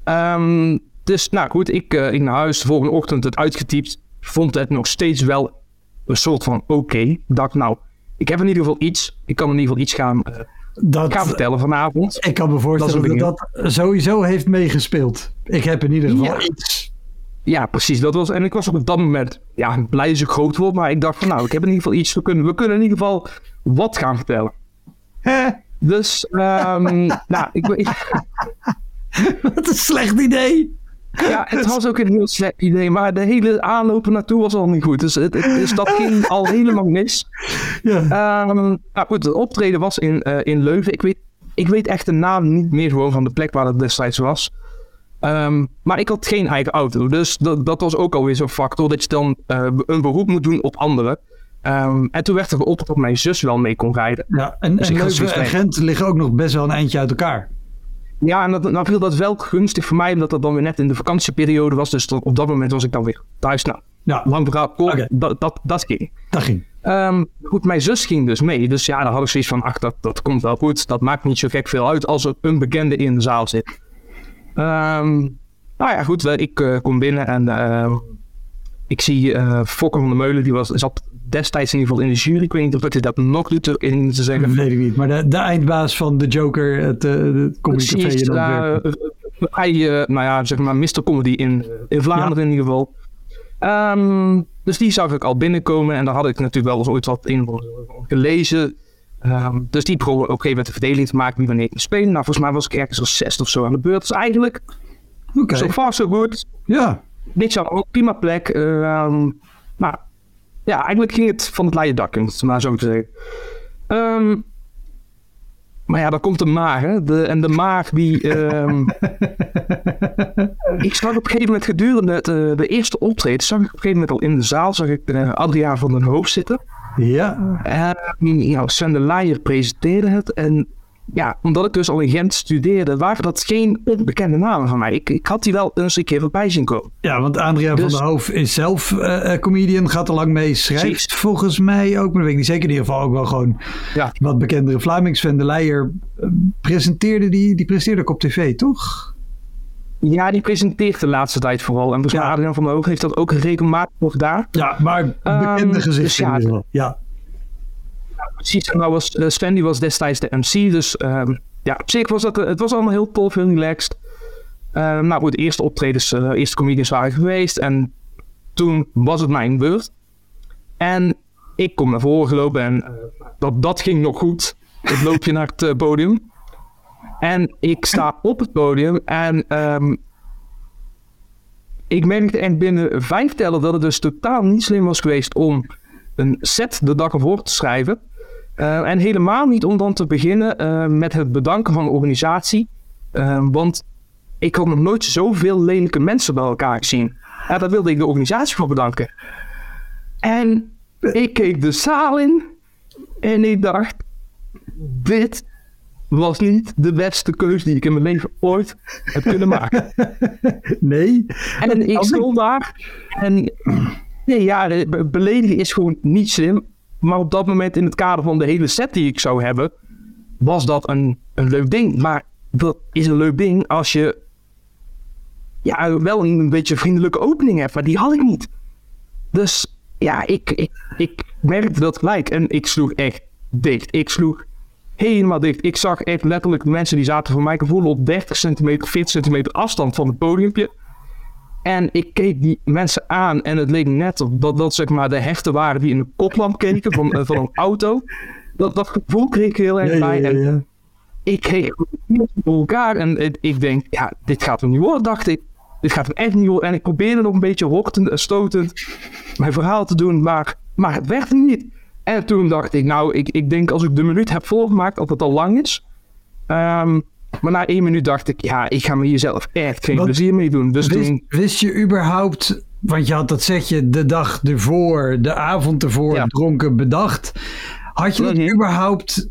Speaker 2: Ehm, dus nou goed, ik, eh, ik naar huis, de volgende ochtend het uitgetypt. Vond het nog steeds wel een soort van oké. Ik dacht nou, ik heb in ieder geval iets. Ik kan in ieder geval iets gaan, eh,
Speaker 1: Dat,
Speaker 2: gaan vertellen vanavond.
Speaker 1: ik kan me voorstellen
Speaker 2: Dat
Speaker 1: dat sowieso heeft meegespeeld. Ik heb in ieder geval
Speaker 2: Ja.
Speaker 1: iets.
Speaker 2: Ja, precies. Dat was, en ik was op dat moment ja, blij dat ik groot word. Maar ik dacht van nou, ik heb in ieder geval iets. We kunnen, we kunnen in ieder geval wat gaan vertellen. Dus, ehm, nou, ik,
Speaker 1: Wat een slecht idee.
Speaker 2: Ja, het was ook een heel slecht idee. Maar de hele aanloop naartoe was al niet goed. Dus, het, het- dus dat ging al helemaal mis.
Speaker 1: Ja.
Speaker 2: Ehm, nou goed, het optreden was in, eh, in Leuven. Ik weet, ik weet echt de naam niet meer gewoon van de plek waar het destijds was. Ehm, maar ik had geen eigen auto. Dus dat, dat was ook alweer zo'n factor. Dat je dan eh, een beroep moet doen op anderen. Ehm, en toen werd er geopperd dat mijn zus wel mee kon rijden.
Speaker 1: Ja, en,
Speaker 2: Dus
Speaker 1: en Leuven Gent liggen ook nog best wel een eindje uit elkaar.
Speaker 2: Ja, en dat, nou viel dat wel gunstig voor mij. Omdat dat dan weer net in de vakantieperiode was. Dus tot- op dat moment was ik dan weer thuis. Nou,
Speaker 1: Ja,
Speaker 2: lang verhaal kort. Dat, dat, dat ging.
Speaker 1: dat ging.
Speaker 2: Ehm, goed, mijn zus ging dus mee. Dus ja, dan had ik zoiets van, ach, dat, dat komt wel goed. Dat maakt niet zo gek veel uit als er een bekende in de zaal zit. Ehm, nou ja, goed, ik eh, kom binnen en ehm, ik zie eh Fokker van der Meulen. Die was, zat destijds in ieder geval in de jury. Ik weet niet of hij dat nog doet in te
Speaker 1: Dat
Speaker 2: zeggen.
Speaker 1: weet ik niet. Maar de, de eindbaas van de Joker, het, eh het Comedy Café
Speaker 2: eh,
Speaker 1: Antwerpen.
Speaker 2: eh, hij, eh, nou ja, zeg maar Mr. Comedy in, in Vlaanderen in ieder geval. Ehm, dus die zag ik al binnenkomen en daar had ik natuurlijk wel eens ooit wat in gelezen. Ehm, dus die begon op een gegeven moment de verdeling te maken wie wanneer ik spelen. Nou, volgens mij was ik ergens als zesde of zo aan de beurt. Dus eigenlijk,
Speaker 1: Oké.
Speaker 2: zo far so good.
Speaker 1: Ja.
Speaker 2: Niks aan, ook prima plek. Ehm, maar ja, eigenlijk ging het van het leien dak, om het maar zo te zeggen. Ehm, maar ja, dan komt de maar, hè. De, en de maar die... ehm, ik zag op een gegeven moment gedurende het, eh, de eerste optreden... zag ik op een gegeven moment al in de zaal... zag ik eh, Adriaan van den Hoofd zitten.
Speaker 1: Ja.
Speaker 2: En ja, Sven de presenteerde het. En ja, omdat ik dus al in Gent studeerde... waren dat geen onbekende namen van mij. Ik, ik had die wel eens een keer voorbij zien komen.
Speaker 1: ja, want Adriaan
Speaker 2: Dus-
Speaker 1: van der Hoof is zelf eh, eh, comedian, gaat er lang mee, schrijft volgens mij ook, maar dat weet ik niet zeker. In ieder geval ook wel gewoon
Speaker 2: Ja.
Speaker 1: wat bekendere Vlamings. Sven de Leijer eh, presenteerde die, die presenteerde ook op tv, toch?
Speaker 2: Ja, die presenteert de laatste tijd vooral. En
Speaker 1: Ja.
Speaker 2: Adriaan van der Hoog heeft dat ook regelmatig nog gedaan.
Speaker 1: Ja, maar bekende gezichten
Speaker 2: dus ja,
Speaker 1: in ieder geval. Ja.
Speaker 2: Precies, en nou was, eh, Sven die was destijds de MC. Dus ehm, ja, op zich was dat, eh, het was allemaal heel tof, heel relaxed. Ehm, nou goed, de eerste optredens, eh, de eerste comedians waren geweest. En toen was het mijn beurt. En ik kom naar voren gelopen en dat, dat ging nog goed. Het loopje naar het podium. En ik sta op het podium en ehm, ik merkte echt binnen vijf tellen dat het dus totaal niet slim was geweest om een set de dag ervoor te schrijven. Eh, en helemaal niet om dan te beginnen eh, met het bedanken van de organisatie. Eh, want ik had nog nooit zoveel lelijke mensen bij elkaar gezien. Ja, daar wilde ik de organisatie voor bedanken. En ik keek de zaal in en ik dacht, dit was niet de beste keuze die ik in mijn leven ooit heb kunnen maken.
Speaker 1: Nee?
Speaker 2: En ik stond daar en nee, ja, beledigen is gewoon niet slim. Maar op dat moment in het kader van de hele set die ik zou hebben, was dat een, een leuk ding. Maar dat is een leuk ding als je ja, wel een, beetje vriendelijke opening hebt. Maar die had ik niet. Dus ja, ik, ik, ik merkte dat gelijk. En ik sloeg echt dicht. Ik sloeg helemaal dicht. Ik zag echt letterlijk mensen die zaten voor mij gevoel op 30 centimeter, 40 centimeter afstand van het podiumpje. En ik keek die mensen aan en het leek net op dat dat zeg maar de hechten waren die in de koplamp keken van, eh, van een auto. Dat, dat gevoel kreeg ik heel erg
Speaker 1: Ja,
Speaker 2: bij.
Speaker 1: ja,
Speaker 2: En ik kreeg voor elkaar en ik denk, ja, dit gaat hem niet worden, dacht ik. Dit gaat hem echt niet worden. En ik probeerde nog een beetje hortend en stotend mijn verhaal te doen, maar, maar het werd hem niet. En toen dacht ik, nou, ik, ik denk als ik de minuut heb volgemaakt, dat het al lang is. Ehm, maar na één minuut dacht ik, ja, ik ga me hier zelf echt geen
Speaker 1: Wat-
Speaker 2: plezier mee doen. Dus
Speaker 1: Wist,
Speaker 2: toen,
Speaker 1: wist je überhaupt, want je had dat setje de dag ervoor, de avond ervoor
Speaker 2: Ja.
Speaker 1: dronken bedacht. Had je dat überhaupt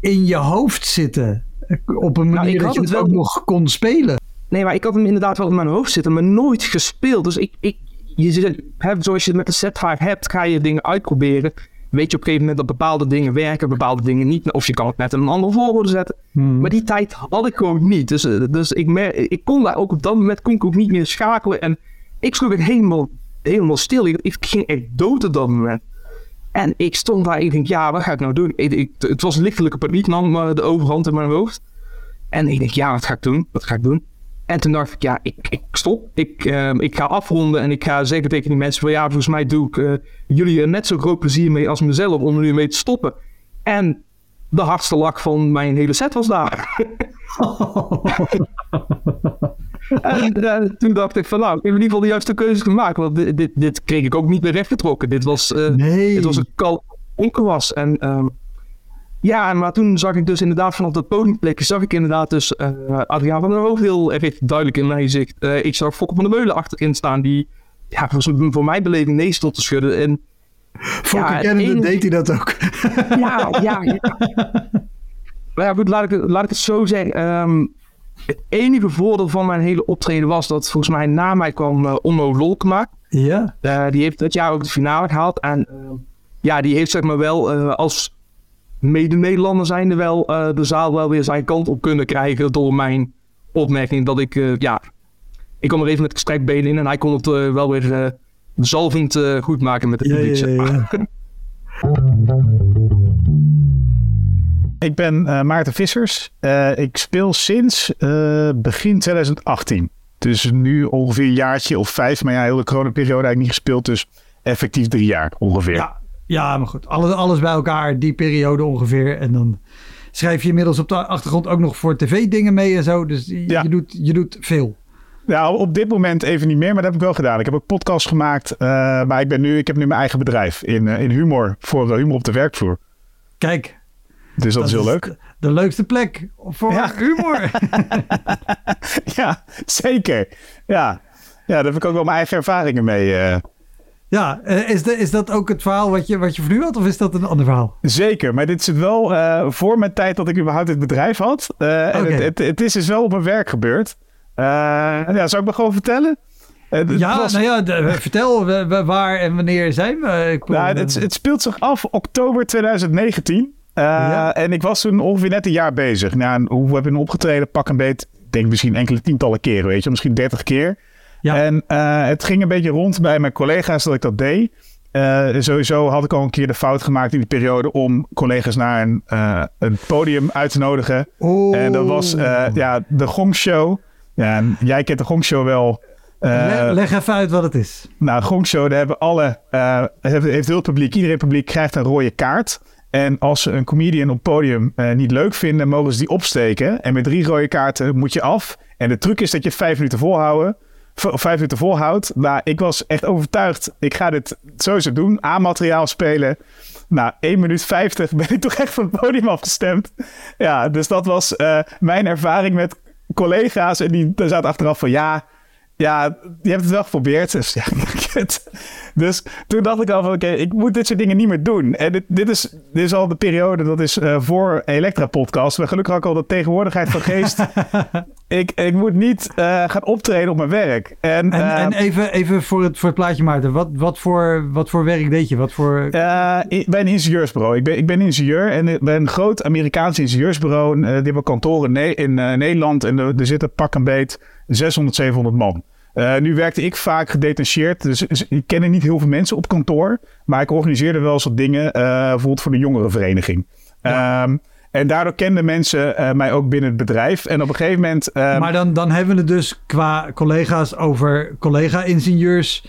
Speaker 1: in je hoofd zitten? Op een manier
Speaker 2: Nou, ik
Speaker 1: dat je
Speaker 2: het
Speaker 1: het
Speaker 2: wel-
Speaker 1: ook nog kon spelen?
Speaker 2: Nee, maar ik had hem inderdaad wel in mijn hoofd zitten, maar nooit gespeeld. Dus ik, ik je zit, hè, zoals je het met de set vaak hebt, ga je dingen uitproberen. Weet je op een gegeven moment dat bepaalde dingen werken, bepaalde dingen niet. Of je kan het in een andere volgorde zetten.
Speaker 1: Hmm.
Speaker 2: Maar die tijd had ik gewoon niet. Dus, eh, dus ik, mer- ik kon daar ook op dat moment kon ik ook niet meer schakelen. En ik sloeg weer helemaal, helemaal stil. Ik, ik ging echt dood op dat moment. En ik stond daar en ik denk, ja, wat ga ik nou doen? Ik, ik- het was lichtelijke paniek, nam maar de overhand in mijn hoofd. En ik denk, ja, wat ga ik doen? Wat ga ik doen? En toen dacht ik, ja, ik, ik stop. Ik, ehm, ik ga afronden en ik ga zeggen tegen die mensen van, ja, volgens mij doe ik eh, jullie er net zo groot plezier mee als mezelf om er nu mee te stoppen. En de hardste lak van mijn hele set was daar. en eh, toen dacht ik van, nou, ik heb in ieder geval de juiste keuze gemaakt. Want dit, dit, dit kreeg ik ook niet meer rechtgetrokken. Dit was, eh,
Speaker 1: Nee.
Speaker 2: dit was een kal onkewas. En ehm, ja, maar toen zag ik dus inderdaad vanaf dat podiumplekje, zag ik inderdaad dus eh Adriaan van der Hoofd heel erg duidelijk in mijn gezicht. Eh, ik zag Fokke van de Meulen achterin staan, die ja, voor, voor mijn beleving nee stond te schudden. En
Speaker 1: Fokke
Speaker 2: Ja,
Speaker 1: kennende deed hij dat ook.
Speaker 2: ja, ja, ja. Maar ja, goed, laat ik, het- laat ik het zo zeggen. Ehm, het enige voordeel van mijn hele optreden was dat volgens mij na mij kwam eh Onno Lolkema.
Speaker 1: ja.
Speaker 2: Die heeft dat jaar ook de finale gehaald. En ehm, ja, die heeft zeg maar wel eh, als mede-Nederlander zijnde wel eh, de zaal wel weer zijn kant op kunnen krijgen door mijn opmerking dat ik, eh, ja, ik kwam er even met gestrekt benen in en hij kon het eh, wel weer eh zalvend eh, goed maken met het
Speaker 1: Ja,
Speaker 2: publiek.
Speaker 1: ja, ja.
Speaker 8: Ik ben eh, Maarten Vissers. Eh, ik speel sinds eh, begin 2018. Dus nu ongeveer een jaartje of vijf. Maar ja, heel de coronaperiode eigenlijk niet gespeeld. Dus effectief drie jaar ongeveer.
Speaker 1: Ja, ja, maar goed. Alles, alles bij elkaar, die periode ongeveer. En dan schrijf je inmiddels op de achtergrond ook nog voor tv dingen mee en zo. Dus je,
Speaker 8: Ja.
Speaker 1: je, doet, je doet veel.
Speaker 8: Nou, op dit moment even niet meer, maar dat heb ik wel gedaan. Ik heb ook podcasts gemaakt. eh, maar ik, ben nu, ik heb nu mijn eigen bedrijf in, eh, in humor. Voor eh, humor op de werkvloer.
Speaker 1: Kijk,
Speaker 8: Dus dat, is heel leuk.
Speaker 1: De, leukste plek voor
Speaker 8: Ja.
Speaker 1: humor.
Speaker 8: Ja, zeker. Ja. ja, daar heb ik ook wel mijn eigen ervaringen mee. eh.
Speaker 1: Ja, eh, is, de, is dat ook het verhaal wat je, wat je voor nu had? Of is dat een ander verhaal?
Speaker 8: Zeker, maar dit zit wel eh, voor mijn tijd dat ik überhaupt dit bedrijf had. Eh, en het, het, het is dus wel op mijn werk gebeurd. Eh, ja, zou ik me gewoon vertellen?
Speaker 1: Ja,
Speaker 8: was-
Speaker 1: nou ja, de- vertel waar en wanneer zijn we? Ik
Speaker 8: nou, het, het speelt zich af oktober 2019. Eh,
Speaker 1: Ja.
Speaker 8: En ik was toen ongeveer net een jaar bezig. Nou, hoe heb ik opgetreden? Pak een beet. Ik denk misschien enkele tientallen keren, weet je. Misschien dertig keer.
Speaker 1: Ja.
Speaker 8: En eh, het ging een beetje rond bij mijn collega's dat ik dat deed. Eh, sowieso had ik al een keer de fout gemaakt in die periode om collega's naar een, eh, een podium uit te nodigen. En dat was ja, de Gong Show. Ja, en jij kent de Gong Show wel. Eh,
Speaker 1: Le- leg even uit wat het is.
Speaker 8: nou, Gong Show, daar hebben alle, heeft, heeft heel het publiek, iedereen publiek krijgt een rode kaart. En als ze een comedian op het podium niet leuk vinden, mogen ze die opsteken. En met drie rode kaarten moet je af. En de truc is dat je vijf minuten volhouden. Vijf minuten volhoudt. Nou, ik was echt overtuigd. Ik ga dit sowieso doen. A-materiaal spelen. Nou, 1 minuut 50 ben ik toch echt van het podium afgestemd. Ja, dus dat was eh, mijn ervaring met collega's. En die zaten achteraf van ja, ja, je hebt het wel geprobeerd. Dus, ja, dus toen dacht ik al van oké, ik moet dit soort dingen niet meer doen. En dit, dit, is, dit is al de periode, dat is eh, voor Elektra podcast. Maar gelukkig had ik al de tegenwoordigheid van geest. ik, ik moet niet eh, gaan optreden op mijn werk. En,
Speaker 1: En,
Speaker 8: eh,
Speaker 1: en even, even voor, het, voor het plaatje, Maarten. Wat, wat, voor, wat voor werk deed je? Wat voor...
Speaker 8: Eh, i- bij een ingenieursbureau. Ik ben, ik ben ingenieur en ik ben een groot Amerikaans ingenieursbureau. Die hebben kantoren in, Ne- in Nederland en er, er zitten pak een beet 600, 700 man. Eh, nu werkte ik vaak gedetacheerd, dus, ik ken niet heel veel mensen op kantoor. Maar ik organiseerde wel eens wat dingen, eh, bijvoorbeeld voor de jongerenvereniging. Ehm, en daardoor kenden mensen eh, mij ook binnen het bedrijf. En op een gegeven moment... ehm,
Speaker 1: maar dan, dan hebben we het dus qua collega's over collega-ingenieurs.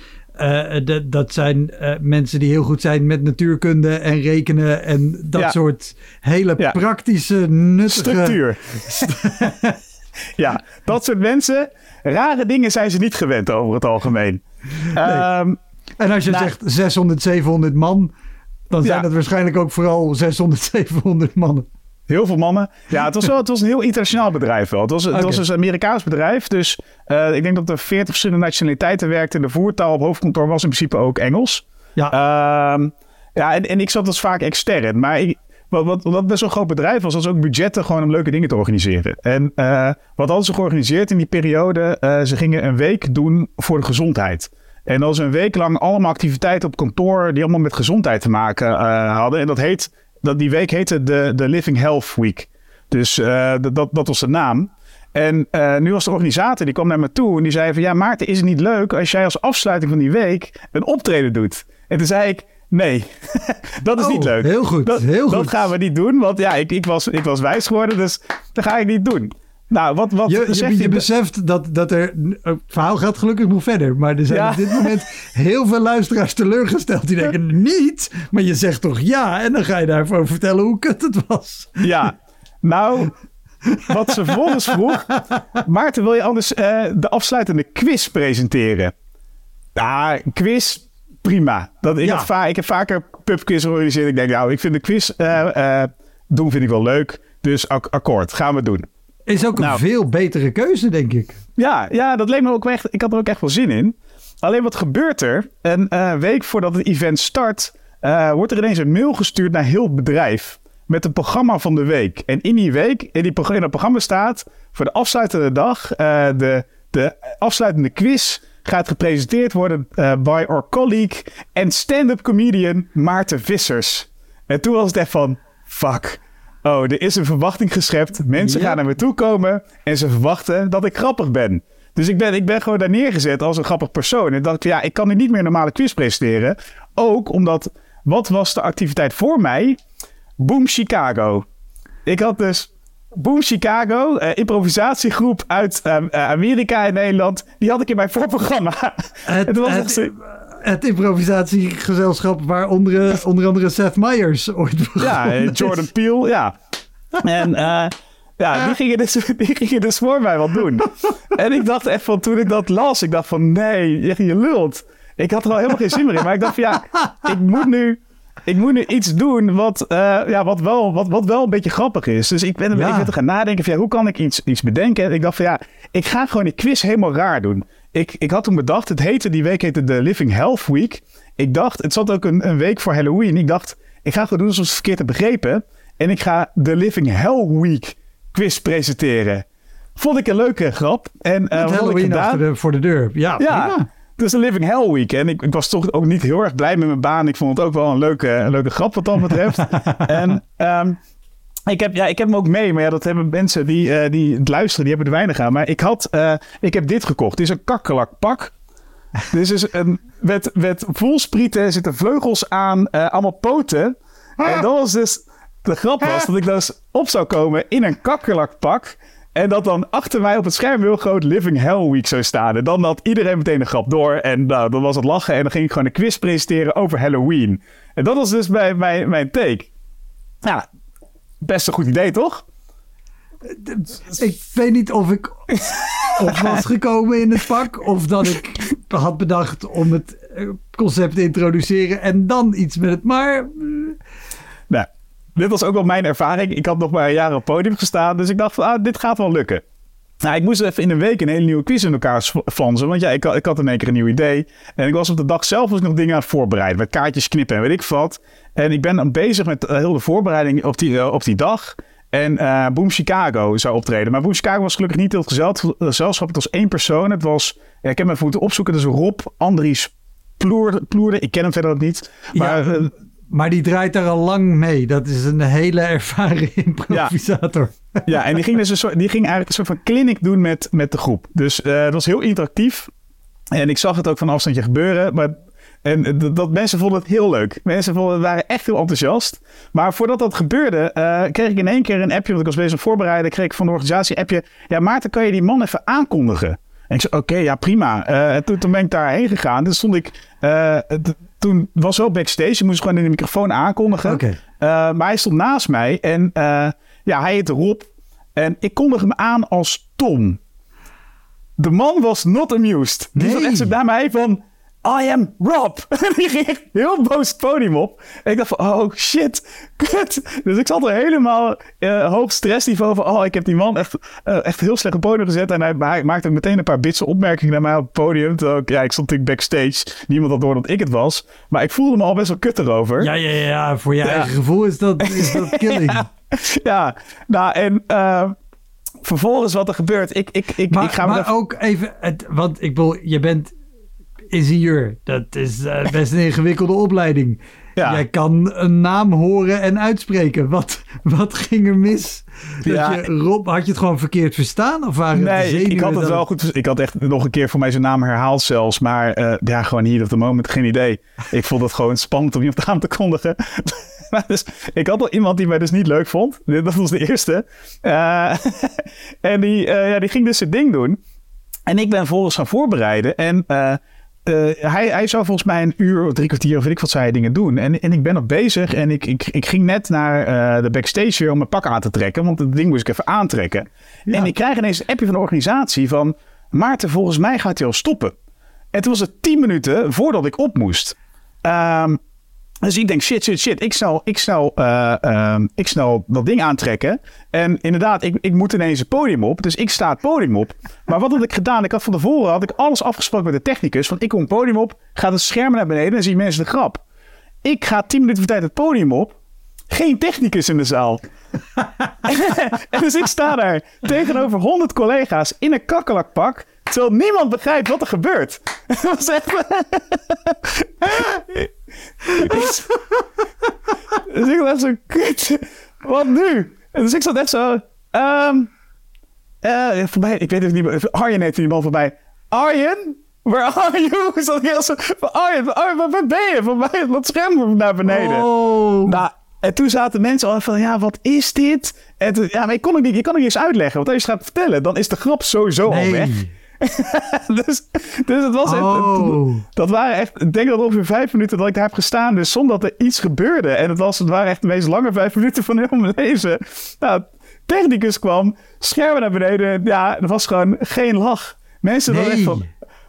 Speaker 1: Dat- zijn mensen die heel goed zijn met natuurkunde en rekenen en dat
Speaker 8: Ja.
Speaker 1: soort hele
Speaker 8: Ja.
Speaker 1: praktische, nuttige...
Speaker 8: Structuur. ja, dat soort mensen. Rare dingen zijn ze niet gewend over het algemeen. Ehm,
Speaker 1: En als je
Speaker 8: Nou-
Speaker 1: zegt 600, 700 man, dan zijn
Speaker 8: Ja.
Speaker 1: dat waarschijnlijk ook vooral 600, 700 mannen.
Speaker 8: heel veel mannen. Ja, het was, wel, het was een heel internationaal bedrijf wel. Het was, het was dus een Amerikaans bedrijf. Dus eh, ik denk dat er 40 verschillende nationaliteiten werkten. De voertaal op hoofdkantoor was in principe ook Engels.
Speaker 1: Ja.
Speaker 8: Ehm, ja, en, en ik zat dus vaak extern. Maar ik, wat, wat, best wel een groot bedrijf was, was ook budgetten gewoon om leuke dingen te organiseren. En eh, wat hadden ze georganiseerd in die periode? Eh, ze gingen een week doen voor de gezondheid. En dat was een week lang allemaal activiteiten op kantoor die allemaal met gezondheid te maken eh, hadden. En dat heet, dat, die week heette de, de Living Health Week. Dus dat, dat, was de naam. En nu was de organisator, die kwam naar me toe en die zei van... Ja, Maarten, is het niet leuk als jij als afsluiting van die week een optreden doet? En toen zei ik, nee, dat is
Speaker 1: Oh,
Speaker 8: niet leuk.
Speaker 1: heel goed,
Speaker 8: Dat,
Speaker 1: heel
Speaker 8: dat
Speaker 1: goed.
Speaker 8: gaan we niet doen, want ja, ik, ik, was, ik was wijs geworden, dus dat ga ik niet doen. Nou, wat, wat
Speaker 1: Je, je,
Speaker 8: je?
Speaker 1: beseft dat, dat er... Het verhaal gaat gelukkig nog verder. Maar er zijn
Speaker 8: Ja.
Speaker 1: op dit moment heel veel luisteraars teleurgesteld. Die denken, niet? Maar je zegt toch ja? En dan ga je daarvoor vertellen hoe kut het was.
Speaker 8: Ja, nou, wat ze vervolgens vroeg. Maarten, wil je anders eh, de afsluitende quiz presenteren? Ja, quiz, prima. Dat, ik,
Speaker 1: Ja.
Speaker 8: ik heb vaker pubquiz georganiseerd. Ik denk, nou, ik vind de quiz eh, eh, doen vind ik wel leuk. Dus ak- akkoord, gaan we doen.
Speaker 1: Is ook een
Speaker 8: Nou.
Speaker 1: veel betere keuze, denk ik.
Speaker 8: Ja, ja, dat leek me ook echt. Ik had er ook echt wel zin in. Alleen wat gebeurt er? Een eh, week voordat het event start, wordt er ineens een mail gestuurd naar heel het bedrijf. Met een programma van de week. En in die week, in, die, in dat programma staat voor de afsluitende dag, de, de afsluitende quiz gaat gepresenteerd worden eh, by our colleague en stand-up comedian Maarten Vissers. En toen was het echt van, fuck. Oh, er is een verwachting geschept. Mensen
Speaker 1: Ja.
Speaker 8: gaan naar me toe komen en ze verwachten dat ik grappig ben. Dus ik ben, ik ben gewoon daar neergezet als een grappig persoon. En dacht ik, ja, ik kan nu niet meer een normale quiz presenteren. Ook omdat, wat was de activiteit voor mij? Boom Chicago. Ik had dus Boom Chicago, eh, improvisatiegroep uit eh, eh, Amerika en Nederland. Die had ik in mijn voorprogramma.
Speaker 1: Het,
Speaker 8: Het was
Speaker 1: het, het improvisatiegezelschap waar onder, onder andere Seth Meyers ooit
Speaker 8: Ja, eh. Jordan Peele, ja. En ja, die gingen, dus, die gingen dus voor mij wat doen. En ik dacht echt van, toen ik dat las, ik dacht van, nee, je, je lult. Ik had er al helemaal geen zin meer in. Maar ik dacht van, ja, ik moet nu, ik moet nu iets doen wat, eh, ja, wat, wel, wat, wat wel een beetje grappig is. Dus ik ben,
Speaker 1: Ja.
Speaker 8: ik ben er gaan nadenken van, ja, hoe kan ik iets, iets bedenken? En ik dacht van, ja, ik ga gewoon die quiz helemaal raar doen. Ik, ik had toen bedacht, het heette, die week heette de Living Health Week. Ik dacht, het zat ook een, een week voor Halloween. Ik dacht, ik ga gewoon doen alsof ik het verkeerd heb begrepen. En ik ga de Living Hell Week quiz presenteren. Vond ik een leuke grap. En wat had ik gedaan?
Speaker 1: de, voor de deur. Ja,
Speaker 8: Ja,
Speaker 1: prima.
Speaker 8: Het is de Living Hell Week. En ik, ik was toch ook niet heel erg blij met mijn baan. Ik vond het ook wel een leuke, een leuke grap wat dat betreft. en ehm, ik, heb, ja, ik heb hem ook mee. Maar ja, dat hebben mensen die, eh, die het luisteren, die hebben er weinig aan. Maar ik, had, eh, ik heb dit gekocht. Dit is een kakkelakpak. Dit is een, met, met voelsprieten, zitten vleugels aan, eh, allemaal poten. En dat was dus... De grap was dat ik dus op zou komen in een kakkelakpak. En dat dan achter mij op het scherm heel groot Living Hell Week zou staan. En dan had iedereen meteen een grap door. En nou, dan was het lachen. En dan ging ik gewoon een quiz presenteren over Halloween. En dat was dus mijn, mijn, mijn take. Ja, best een goed idee, toch?
Speaker 1: Ik weet niet of ik op was gekomen in het pak. Of dat ik had bedacht om het concept te introduceren. En dan iets met het. Maar eh,
Speaker 8: Nou, dit was ook wel mijn ervaring. Ik had nog maar een jaar op het podium gestaan. Dus ik dacht van, ah, dit gaat wel lukken. Nou, ik moest even in een week een hele nieuwe quiz in elkaar flansen. Want ja, ik, had- ik had in één keer een nieuw idee. En ik was op de dag zelf was nog dingen aan het voorbereiden. Met kaartjes knippen en weet ik wat. En ik ben dan bezig met eh, heel de voorbereiding op die, eh, op die dag. En eh Boom Chicago zou optreden. Maar Boom Chicago was gelukkig niet heel gezelschap. gezelschap. Het was één persoon. Het was, ja, ik heb hem even moeten opzoeken. Is Rob Andries Ploerde. Ploerde. Ik ken hem verder ook niet. Maar
Speaker 1: Ja. Maar die draait daar al lang mee. Dat is een hele ervaren improvisator.
Speaker 8: Ja, en die ging, dus een soort, die ging eigenlijk een soort van clinic doen met, met de groep. Dus eh dat was heel interactief. En ik zag het ook van afstandje gebeuren. Maar, en dat, mensen vonden het heel leuk. Mensen vonden, waren echt heel enthousiast. Maar voordat dat gebeurde, eh, kreeg ik in één keer een appje. Want ik was bezig met voorbereiden. Kreeg ik van de organisatie een appje. Ja, Maarten, kan je die man even aankondigen? En ik zei, oké, ja, prima. Eh, en toen, toen ben ik daarheen gegaan. Toen stond ik... toen was wel backstage. Je moest gewoon in de microfoon aankondigen. Uh, maar hij stond naast mij en uh, ja, hij heette Rob. En ik kondig hem aan als Tom. De man was not amused. Die
Speaker 1: Nee.
Speaker 8: zat echt zo naar mij van... I am Rob. En die ging echt heel boos het podium op. En ik dacht van, oh shit, kut. Dus ik zat er helemaal uh, hoog stressniveau van... Oh, ik heb die man echt, uh, echt heel slecht op het podium gezet. En hij, hij maakte ook meteen een paar bitse opmerkingen naar mij op het podium. Terwijl ik, ja, ik stond natuurlijk backstage. Niemand had door dat ik het was. Maar ik voelde me al best wel kut erover.
Speaker 1: Ja, ja, ja. Voor je
Speaker 8: Ja.
Speaker 1: eigen gevoel is dat, is dat killing.
Speaker 8: Ja, ja, nou en uh, vervolgens wat er gebeurt. Ik, ik, ik,
Speaker 1: Maar,
Speaker 8: ik ga
Speaker 1: maar ook even, het, want ik bedoel, je bent ingenieur. Dat is eh, best een ingewikkelde opleiding.
Speaker 8: Ja.
Speaker 1: Jij kan een naam horen en uitspreken. Wat, wat ging er mis? Dat
Speaker 8: Ja.
Speaker 1: je, Rob, had je het gewoon verkeerd verstaan? Of waren het de
Speaker 8: Nee, ik, had het wel goed. Ik had echt nog een keer voor mij zijn naam herhaald zelfs. Maar ja, gewoon hier op de moment geen idee. Ik vond het gewoon spannend om iemand aan te kondigen. Maar dus, ik had al iemand die mij dus niet leuk vond. Dat was de eerste. Eh, en die, ja, die ging dus zijn ding doen. En ik ben volgens gaan voorbereiden. En eh, hij, hij zou volgens mij een uur of drie kwartier of weet ik wat zei dingen doen. En, en ik ben nog bezig en ik, ik, ik ging net naar eh, de backstage weer om mijn pak aan te trekken. Want het ding moest ik even aantrekken. En ik krijg ineens een appje van de organisatie van... Maarten, volgens mij gaat hij al stoppen. En toen was het tien minuten voordat ik op moest. Ehm, dus ik denk, shit, shit, shit. Ik snel, ik snel, eh, ehm, ik snel dat ding aantrekken. En inderdaad, ik, ik moet ineens het podium op. Dus ik sta het podium op. Maar wat had ik gedaan? Ik had van tevoren had ik alles afgesproken met de technicus. Van ik kom het podium op, ga het scherm naar beneden en zien mensen de grap. Ik ga tien minuten voor tijd het podium op. Geen technicus in de zaal. en dus ik sta daar tegenover 100 collega's in een kakkelakpak. Terwijl niemand begrijpt wat er gebeurt. Dat was echt... dus ik dacht zo, kut, wat nu? En dus ik zat echt zo... ehm eh, voorbij, ik weet het niet meer. Arjen heette die man voorbij. Arjen? Where are you? Zat ik heel zo Arjen, Arjen, waar, waar ben je? Van mij, dat scherm naar beneden.
Speaker 1: Oh.
Speaker 8: Nou, en toen zaten mensen al van, ja, wat is dit? En toen, ja, maar ik kon het niet, ik kan het niet eens uitleggen. Want als je het gaat vertellen, dan is de grap sowieso al weg. dus, dus het was echt,
Speaker 1: Oh.
Speaker 8: dat waren echt, ik denk dat ongeveer vijf minuten dat ik daar heb gestaan, dus zonder dat er iets gebeurde. En het, was, het waren echt de meest lange vijf minuten van heel mijn leven. Nou, technicus kwam, schermen naar beneden, ja, er was gewoon geen lach. Mensen waren echt
Speaker 1: Nee.
Speaker 8: van,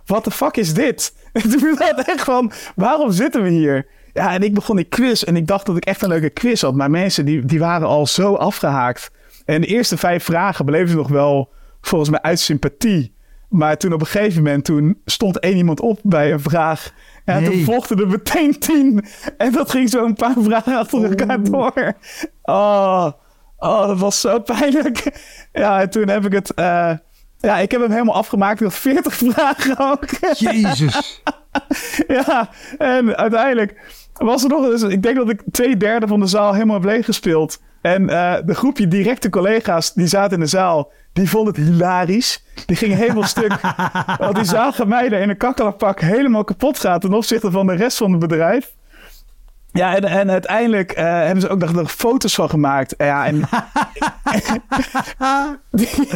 Speaker 8: wat de fuck is dit? En toen was het echt van, waarom zitten we hier? Ja, en ik begon die quiz en ik dacht dat ik echt een leuke quiz had. Maar mensen die, die waren al zo afgehaakt. En de eerste vijf vragen ze nog wel volgens mij uit sympathie. Maar toen op een gegeven moment, toen stond één iemand op bij een vraag. En
Speaker 1: Nee.
Speaker 8: toen volgden er meteen tien. En dat ging zo een paar vragen achter elkaar door. Oh, oh, dat was zo pijnlijk. Ja, en toen heb ik het... eh, ja, ik heb hem helemaal afgemaakt. Ik had 40 vragen ook.
Speaker 1: Jezus.
Speaker 8: Ja, en uiteindelijk was er nog... Dus ik denk dat ik twee derde van de zaal helemaal heb leeggespeeld. En eh, de groepje directe collega's die zaten in de zaal... die vonden het hilarisch. Die gingen helemaal stuk. Want die zagen mij daar in een kakkelakpak helemaal kapot gaan... ten opzichte van de rest van het bedrijf. Ja, en, en uiteindelijk eh, hebben ze ook nog foto's van gemaakt. Ja, en... die,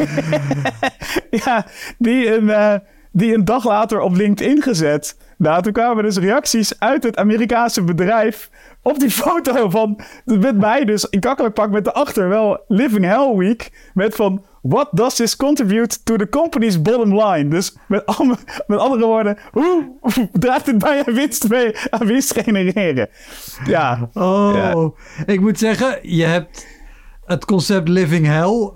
Speaker 8: ja, die een, eh, die een dag later op LinkedIn gezet. Nou, toen kwamen dus reacties uit het Amerikaanse bedrijf op die foto van met mij dus in kakkelakpak met daarachter wel Living Hell Week met van What does this contribute to the company's bottom line? Dus met, alle- met andere woorden, hoe draagt dit bij aan winst mee, aan winst genereren? Ja,
Speaker 1: Oh,
Speaker 8: Ja.
Speaker 1: ik moet zeggen, je hebt het concept Living Hell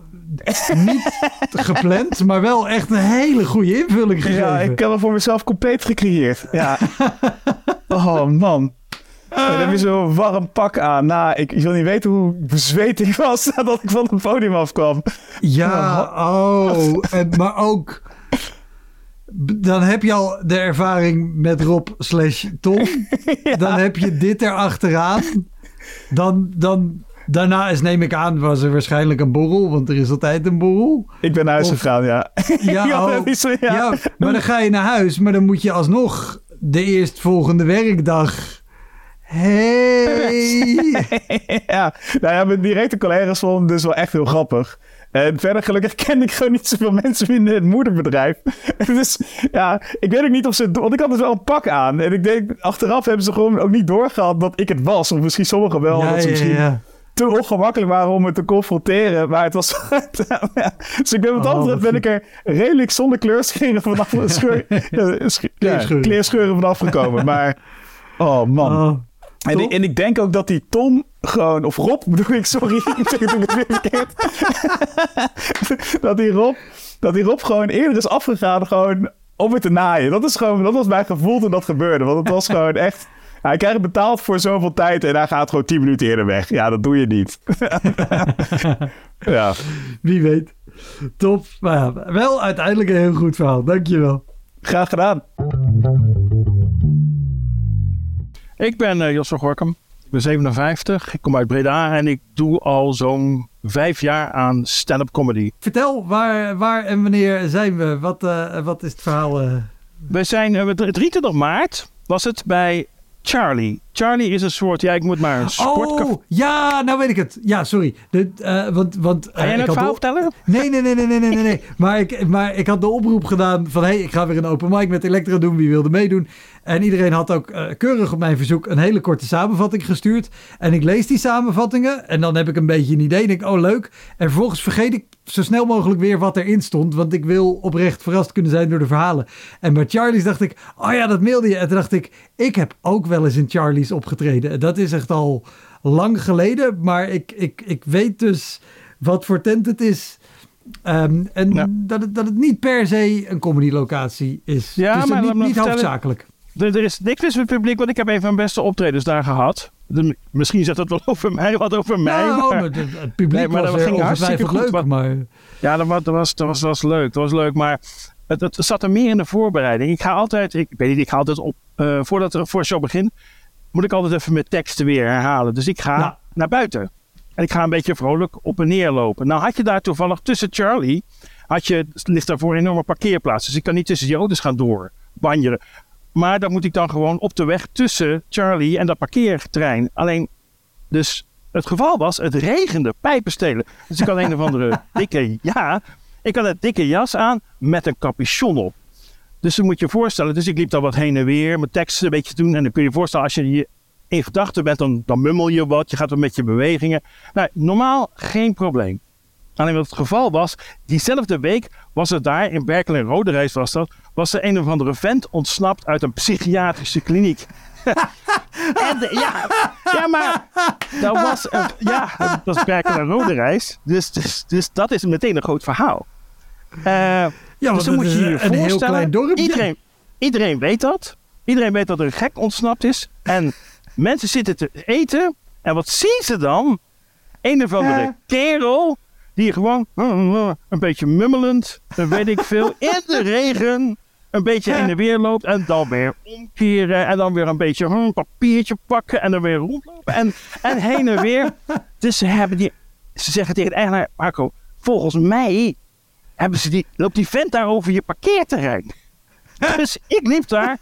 Speaker 1: niet gepland, maar wel echt een hele goede invulling gegeven.
Speaker 8: ja, ik heb hem voor mezelf compleet gecreëerd. Ja. Oh man. En dan heb je zo'n warm pak aan. Nou, ik, je wil niet weten hoe bezweet ik was nadat ik van het podium afkwam.
Speaker 1: Ja, oh, en, maar ook... Dan heb je al de ervaring met Rob slash Tom. Dan heb je dit erachteraan. Dan, dan, daarna is, neem ik aan, was er waarschijnlijk een borrel. Want er is altijd een borrel.
Speaker 8: Ik ben naar huis
Speaker 1: Of-
Speaker 8: gegaan, ja.
Speaker 1: Ja, oh,
Speaker 8: zo, ja.
Speaker 1: ja, maar dan ga je naar huis. Maar dan moet je alsnog de eerstvolgende werkdag... Hey!
Speaker 8: ja, nou ja, mijn directe collega's vonden het dus wel echt heel grappig. En verder gelukkig ken ik gewoon niet zoveel mensen binnen het moederbedrijf. dus ja, ik weet ook niet of ze... Want ik had dus wel een pak aan. En ik denk, achteraf hebben ze gewoon ook niet doorgehad dat ik het was. Of misschien sommigen wel.
Speaker 1: Ja,
Speaker 8: dat ze misschien
Speaker 1: ja.
Speaker 8: te ongemakkelijk waren om me te confronteren. Maar het was... ja. Dus ik ben wat dat
Speaker 1: Oh,
Speaker 8: ben ik er redelijk zonder kleurscheren vanaf... Scheur, ja, sch- ja,
Speaker 1: Kleerscheuren.
Speaker 8: kleerscheuren vanaf gekomen. Maar... Oh man.
Speaker 1: Oh,
Speaker 8: En, ik- en ik denk ook dat die Tom gewoon, of Rob bedoel ik, sorry, ik het doe ik het weer verkeerd. dat die Rob, dat die Rob gewoon eerder is afgegaan gewoon om het te naaien. Dat, is gewoon, dat was mijn gevoel toen dat gebeurde. Want het was gewoon echt, hij krijgt betaald voor zoveel tijd en hij gaat gewoon 10 minuten eerder weg. Ja, dat doe je niet. ja,
Speaker 1: wie weet. Top. Maar ja, wel uiteindelijk een heel goed verhaal. Dankjewel.
Speaker 8: graag gedaan.
Speaker 2: Ik ben eh, Jos van Gorkum. Ik ben 57. Ik kom uit Breda en ik doe al zo'n vijf jaar aan stand-up comedy.
Speaker 1: Vertel, waar, waar en wanneer zijn we? Wat, eh, wat is het verhaal? eh?
Speaker 2: We zijn eh, het 23 maart was het bij Charlie. Charlie is een soort, ja, ik moet maar een sportcafé.
Speaker 1: Oh, ja, nou weet ik het. Ja, sorry. De, eh, want, want,
Speaker 2: Ga jij
Speaker 1: eh,
Speaker 2: het verhaal vertellen?
Speaker 1: Nee, nee, nee, nee, nee, nee, nee. Maar, ik, maar ik had de oproep gedaan van... hey, ik ga weer een open mic met Elektra doen. Wie wilde meedoen? En iedereen had ook eh, keurig op mijn verzoek... een hele korte samenvatting gestuurd. En ik lees die samenvattingen. En dan heb ik een beetje een idee. denk oh leuk. En vervolgens vergeet ik zo snel mogelijk weer wat erin stond. Want ik wil oprecht verrast kunnen zijn door de verhalen. En bij Charlie's dacht ik... oh ja, dat mailde je. En toen dacht ik... ik heb ook wel eens in Charlie's opgetreden. Dat is echt al lang geleden. Maar ik, ik, ik weet dus wat voor tent het is... Ehm, en
Speaker 2: Ja.
Speaker 1: dat, het, dat het niet per se een comedylocatie is.
Speaker 2: Ja,
Speaker 1: dus
Speaker 2: maar
Speaker 1: niet, niet hoofdzakelijk.
Speaker 2: Er, er is niks mis met het publiek, want ik heb een van mijn beste optredens daar gehad. De- misschien zegt dat wel over mij, wat over mij.
Speaker 1: Nou,
Speaker 2: maar-
Speaker 1: het, het publiek
Speaker 2: Nee, maar
Speaker 1: was
Speaker 2: dat ging hartstikke goed,
Speaker 1: leuk. Maar,
Speaker 2: Ja, dat was, dat was, dat was, dat was leuk. Dat was leuk. Maar het, het zat er meer in de voorbereiding. Ik ga altijd, ik weet niet, ik ga altijd op, eh, voordat er voor een show begint, moet ik altijd even mijn teksten weer herhalen. Dus ik ga naar buiten. En ik ga een beetje vrolijk op en neer lopen. Nou had je daar toevallig tussen Charlie, had je, ligt daarvoor een enorme parkeerplaats. Dus ik kan niet tussen die auto's gaan door banjeren. Maar dan moet ik dan gewoon op de weg tussen Charlie en dat parkeerterrein. Alleen, dus het geval was, het regende pijpenstelen. Dus ik had een of andere dikke, ja, ik had een dikke jas aan met een capuchon op. Dus dan moet je je voorstellen, dus ik liep dan wat heen en weer, mijn teksten een beetje doen. En dan kun je je voorstellen, als je je in gedachten bent, dan, dan mummel je wat, je gaat wat met je bewegingen. Nou, normaal geen probleem. Alleen wat het geval was, diezelfde week was er daar, in Berkel en Roderijs was dat, was er een of andere vent ontsnapt uit een psychiatrische kliniek. en de- ja, ja, maar dat was, een, ja, dat was Berkel en Roderijs. Dus, dus, dus dat is meteen een groot verhaal. Eh,
Speaker 1: ja,
Speaker 2: dus dan moet je je
Speaker 1: een heel klein dorpje.
Speaker 2: Iedereen, iedereen weet dat. Iedereen weet dat er een gek ontsnapt is. En mensen zitten te eten. En wat zien ze dan? Een of andere kerel die gewoon een beetje mummelend, eh, weet ik veel, in de regen een beetje heen en weer loopt. En dan weer omkeren. En dan weer een beetje hm, een papiertje pakken. En dan weer rondlopen. En, en heen en weer. Dus ze hebben die. Ze zeggen tegen de eigenaar, Marco, volgens mij hebben ze die, loopt die vent daar over je parkeerterrein. Dus ik liep daar.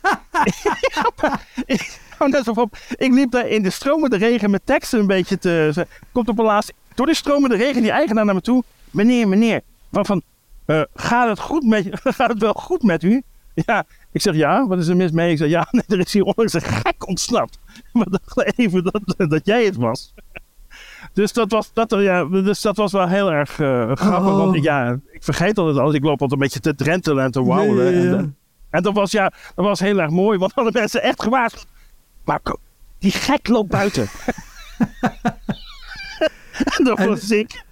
Speaker 2: ik, net zo op. ik liep daar in de stromende regen met teksten een beetje te. Komt op een laatst. Door de stromende regen die eigenaar naar me toe. Meneer, meneer. Van, van eh, gaat, het goed met, je- gaat het wel goed met u? Ja, ik zeg ja, wat is er mis mee? Ik zeg ja, nee, er is hier onlangs een gek ontsnapt. We dachten even dat, dat jij het was. Dus dat was, dat, ja, dus dat was wel heel erg eh, grappig.
Speaker 1: Oh.
Speaker 2: Want ik- ja, ik vergeet altijd alles. Ik loop altijd een beetje te drentelen en te wauwelen.
Speaker 1: Ja.
Speaker 2: En, en dat was, ja, dat was heel erg mooi. Want alle mensen echt gewaarschuwd. Marco, die gek loopt buiten. En dat
Speaker 1: En-
Speaker 2: was ik.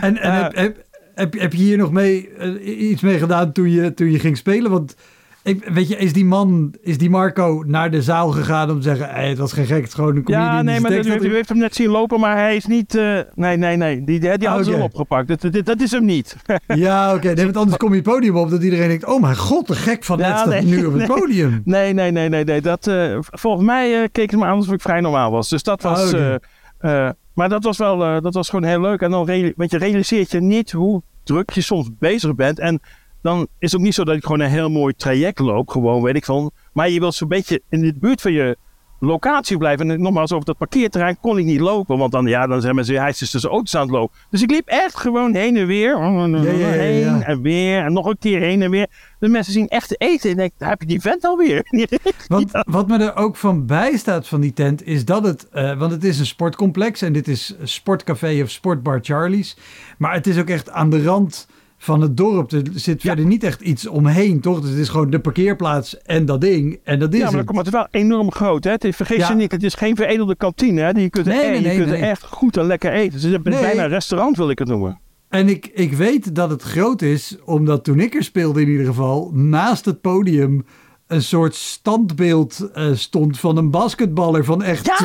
Speaker 1: En, en heb, heb, heb, heb je hier nog mee, eh, iets mee gedaan toen je, toen je ging spelen? Want ik, weet je, is die man, is die Marco naar de zaal gegaan om te zeggen... Hey, het was geen gek, het is gewoon een comedian.
Speaker 2: Ja, nee, maar u,
Speaker 1: had-
Speaker 2: u heeft hem net zien lopen, maar hij is niet... eh, nee, nee, nee. Die, die, die hadden ze
Speaker 1: Oké.
Speaker 2: wel opgepakt. Dat, dat, dat is hem niet.
Speaker 1: Ja, oké. Nee, want anders kom je het podium op dat iedereen denkt... Oh mijn god, de gek van net
Speaker 2: Ja,
Speaker 1: staat
Speaker 2: nee,
Speaker 1: nu op het podium.
Speaker 2: Nee, nee, nee, nee. nee. Dat, eh, volgens mij keken ze me aan alsof ik vrij normaal was. Dus dat was...
Speaker 1: Ah, oké.
Speaker 2: Maar dat was wel eh, dat was gewoon heel leuk. En dan je realiseert je niet hoe druk je soms bezig bent. En dan is het ook niet zo dat ik gewoon een heel mooi traject loop. Gewoon, weet ik van. Maar je wilt zo'n beetje in de buurt van je locatie blijven. En nogmaals, over dat parkeerterrein kon ik niet lopen. Want dan, ja, dan zijn mensen, hij is dus tussen auto's aan het lopen. Dus ik liep echt gewoon heen en weer.
Speaker 1: ja, ja,
Speaker 2: heen en weer. En nog een keer heen en weer. De mensen zien echt te eten. En denk, daar heb je die vent alweer.
Speaker 1: Want wat me er ook van bijstaat van die tent is dat het, eh, want het is een sportcomplex en dit is Sportcafé of Sportbar Charlie's. Maar het is ook echt aan de rand van het dorp. Er zit verder niet echt iets omheen, toch? Dus het is gewoon de parkeerplaats en dat ding en dat is
Speaker 2: Ja, maar,
Speaker 1: het.
Speaker 2: komt het wel enorm groot. Hè? Het is, vergeet
Speaker 1: Ja.
Speaker 2: je niet, het is geen veredelde kantine. Hè? Je kunt, er,
Speaker 1: Nee,
Speaker 2: je kunt er echt goed en lekker eten. Dus het is bijna een restaurant, wil ik het noemen.
Speaker 1: En ik, ik weet dat het groot is, omdat toen ik er speelde in ieder geval, naast het podium een soort standbeeld eh, stond van een basketballer van echt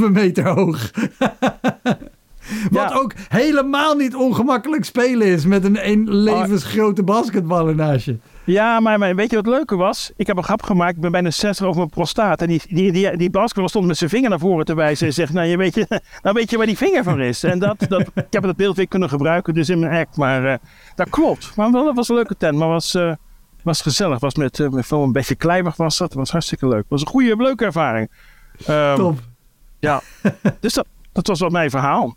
Speaker 1: 2,5 meter hoog. Wat
Speaker 2: Ja.
Speaker 1: ook helemaal niet ongemakkelijk spelen is met een, een levensgrote basketballer naast je.
Speaker 2: Ja, maar, maar weet je wat leuker was? Ik heb een grap gemaakt, ik ben bijna 60 over mijn prostaat. En die, die, die, die basketballer stond met zijn vinger naar voren te wijzen en zegt, nou, je weet, je, nou weet je waar die vinger van is. En dat, dat, ik heb dat beeld weer kunnen gebruiken, dus in mijn act. Maar eh, dat klopt. Maar wel, dat was een leuke tent, maar was, eh, was gezellig. Was met, eh, met veel een beetje kleinig was dat. was hartstikke leuk. was een goede, leuke ervaring. Ehm,
Speaker 1: Top.
Speaker 2: Ja, dus dat, dat was wat mijn verhaal.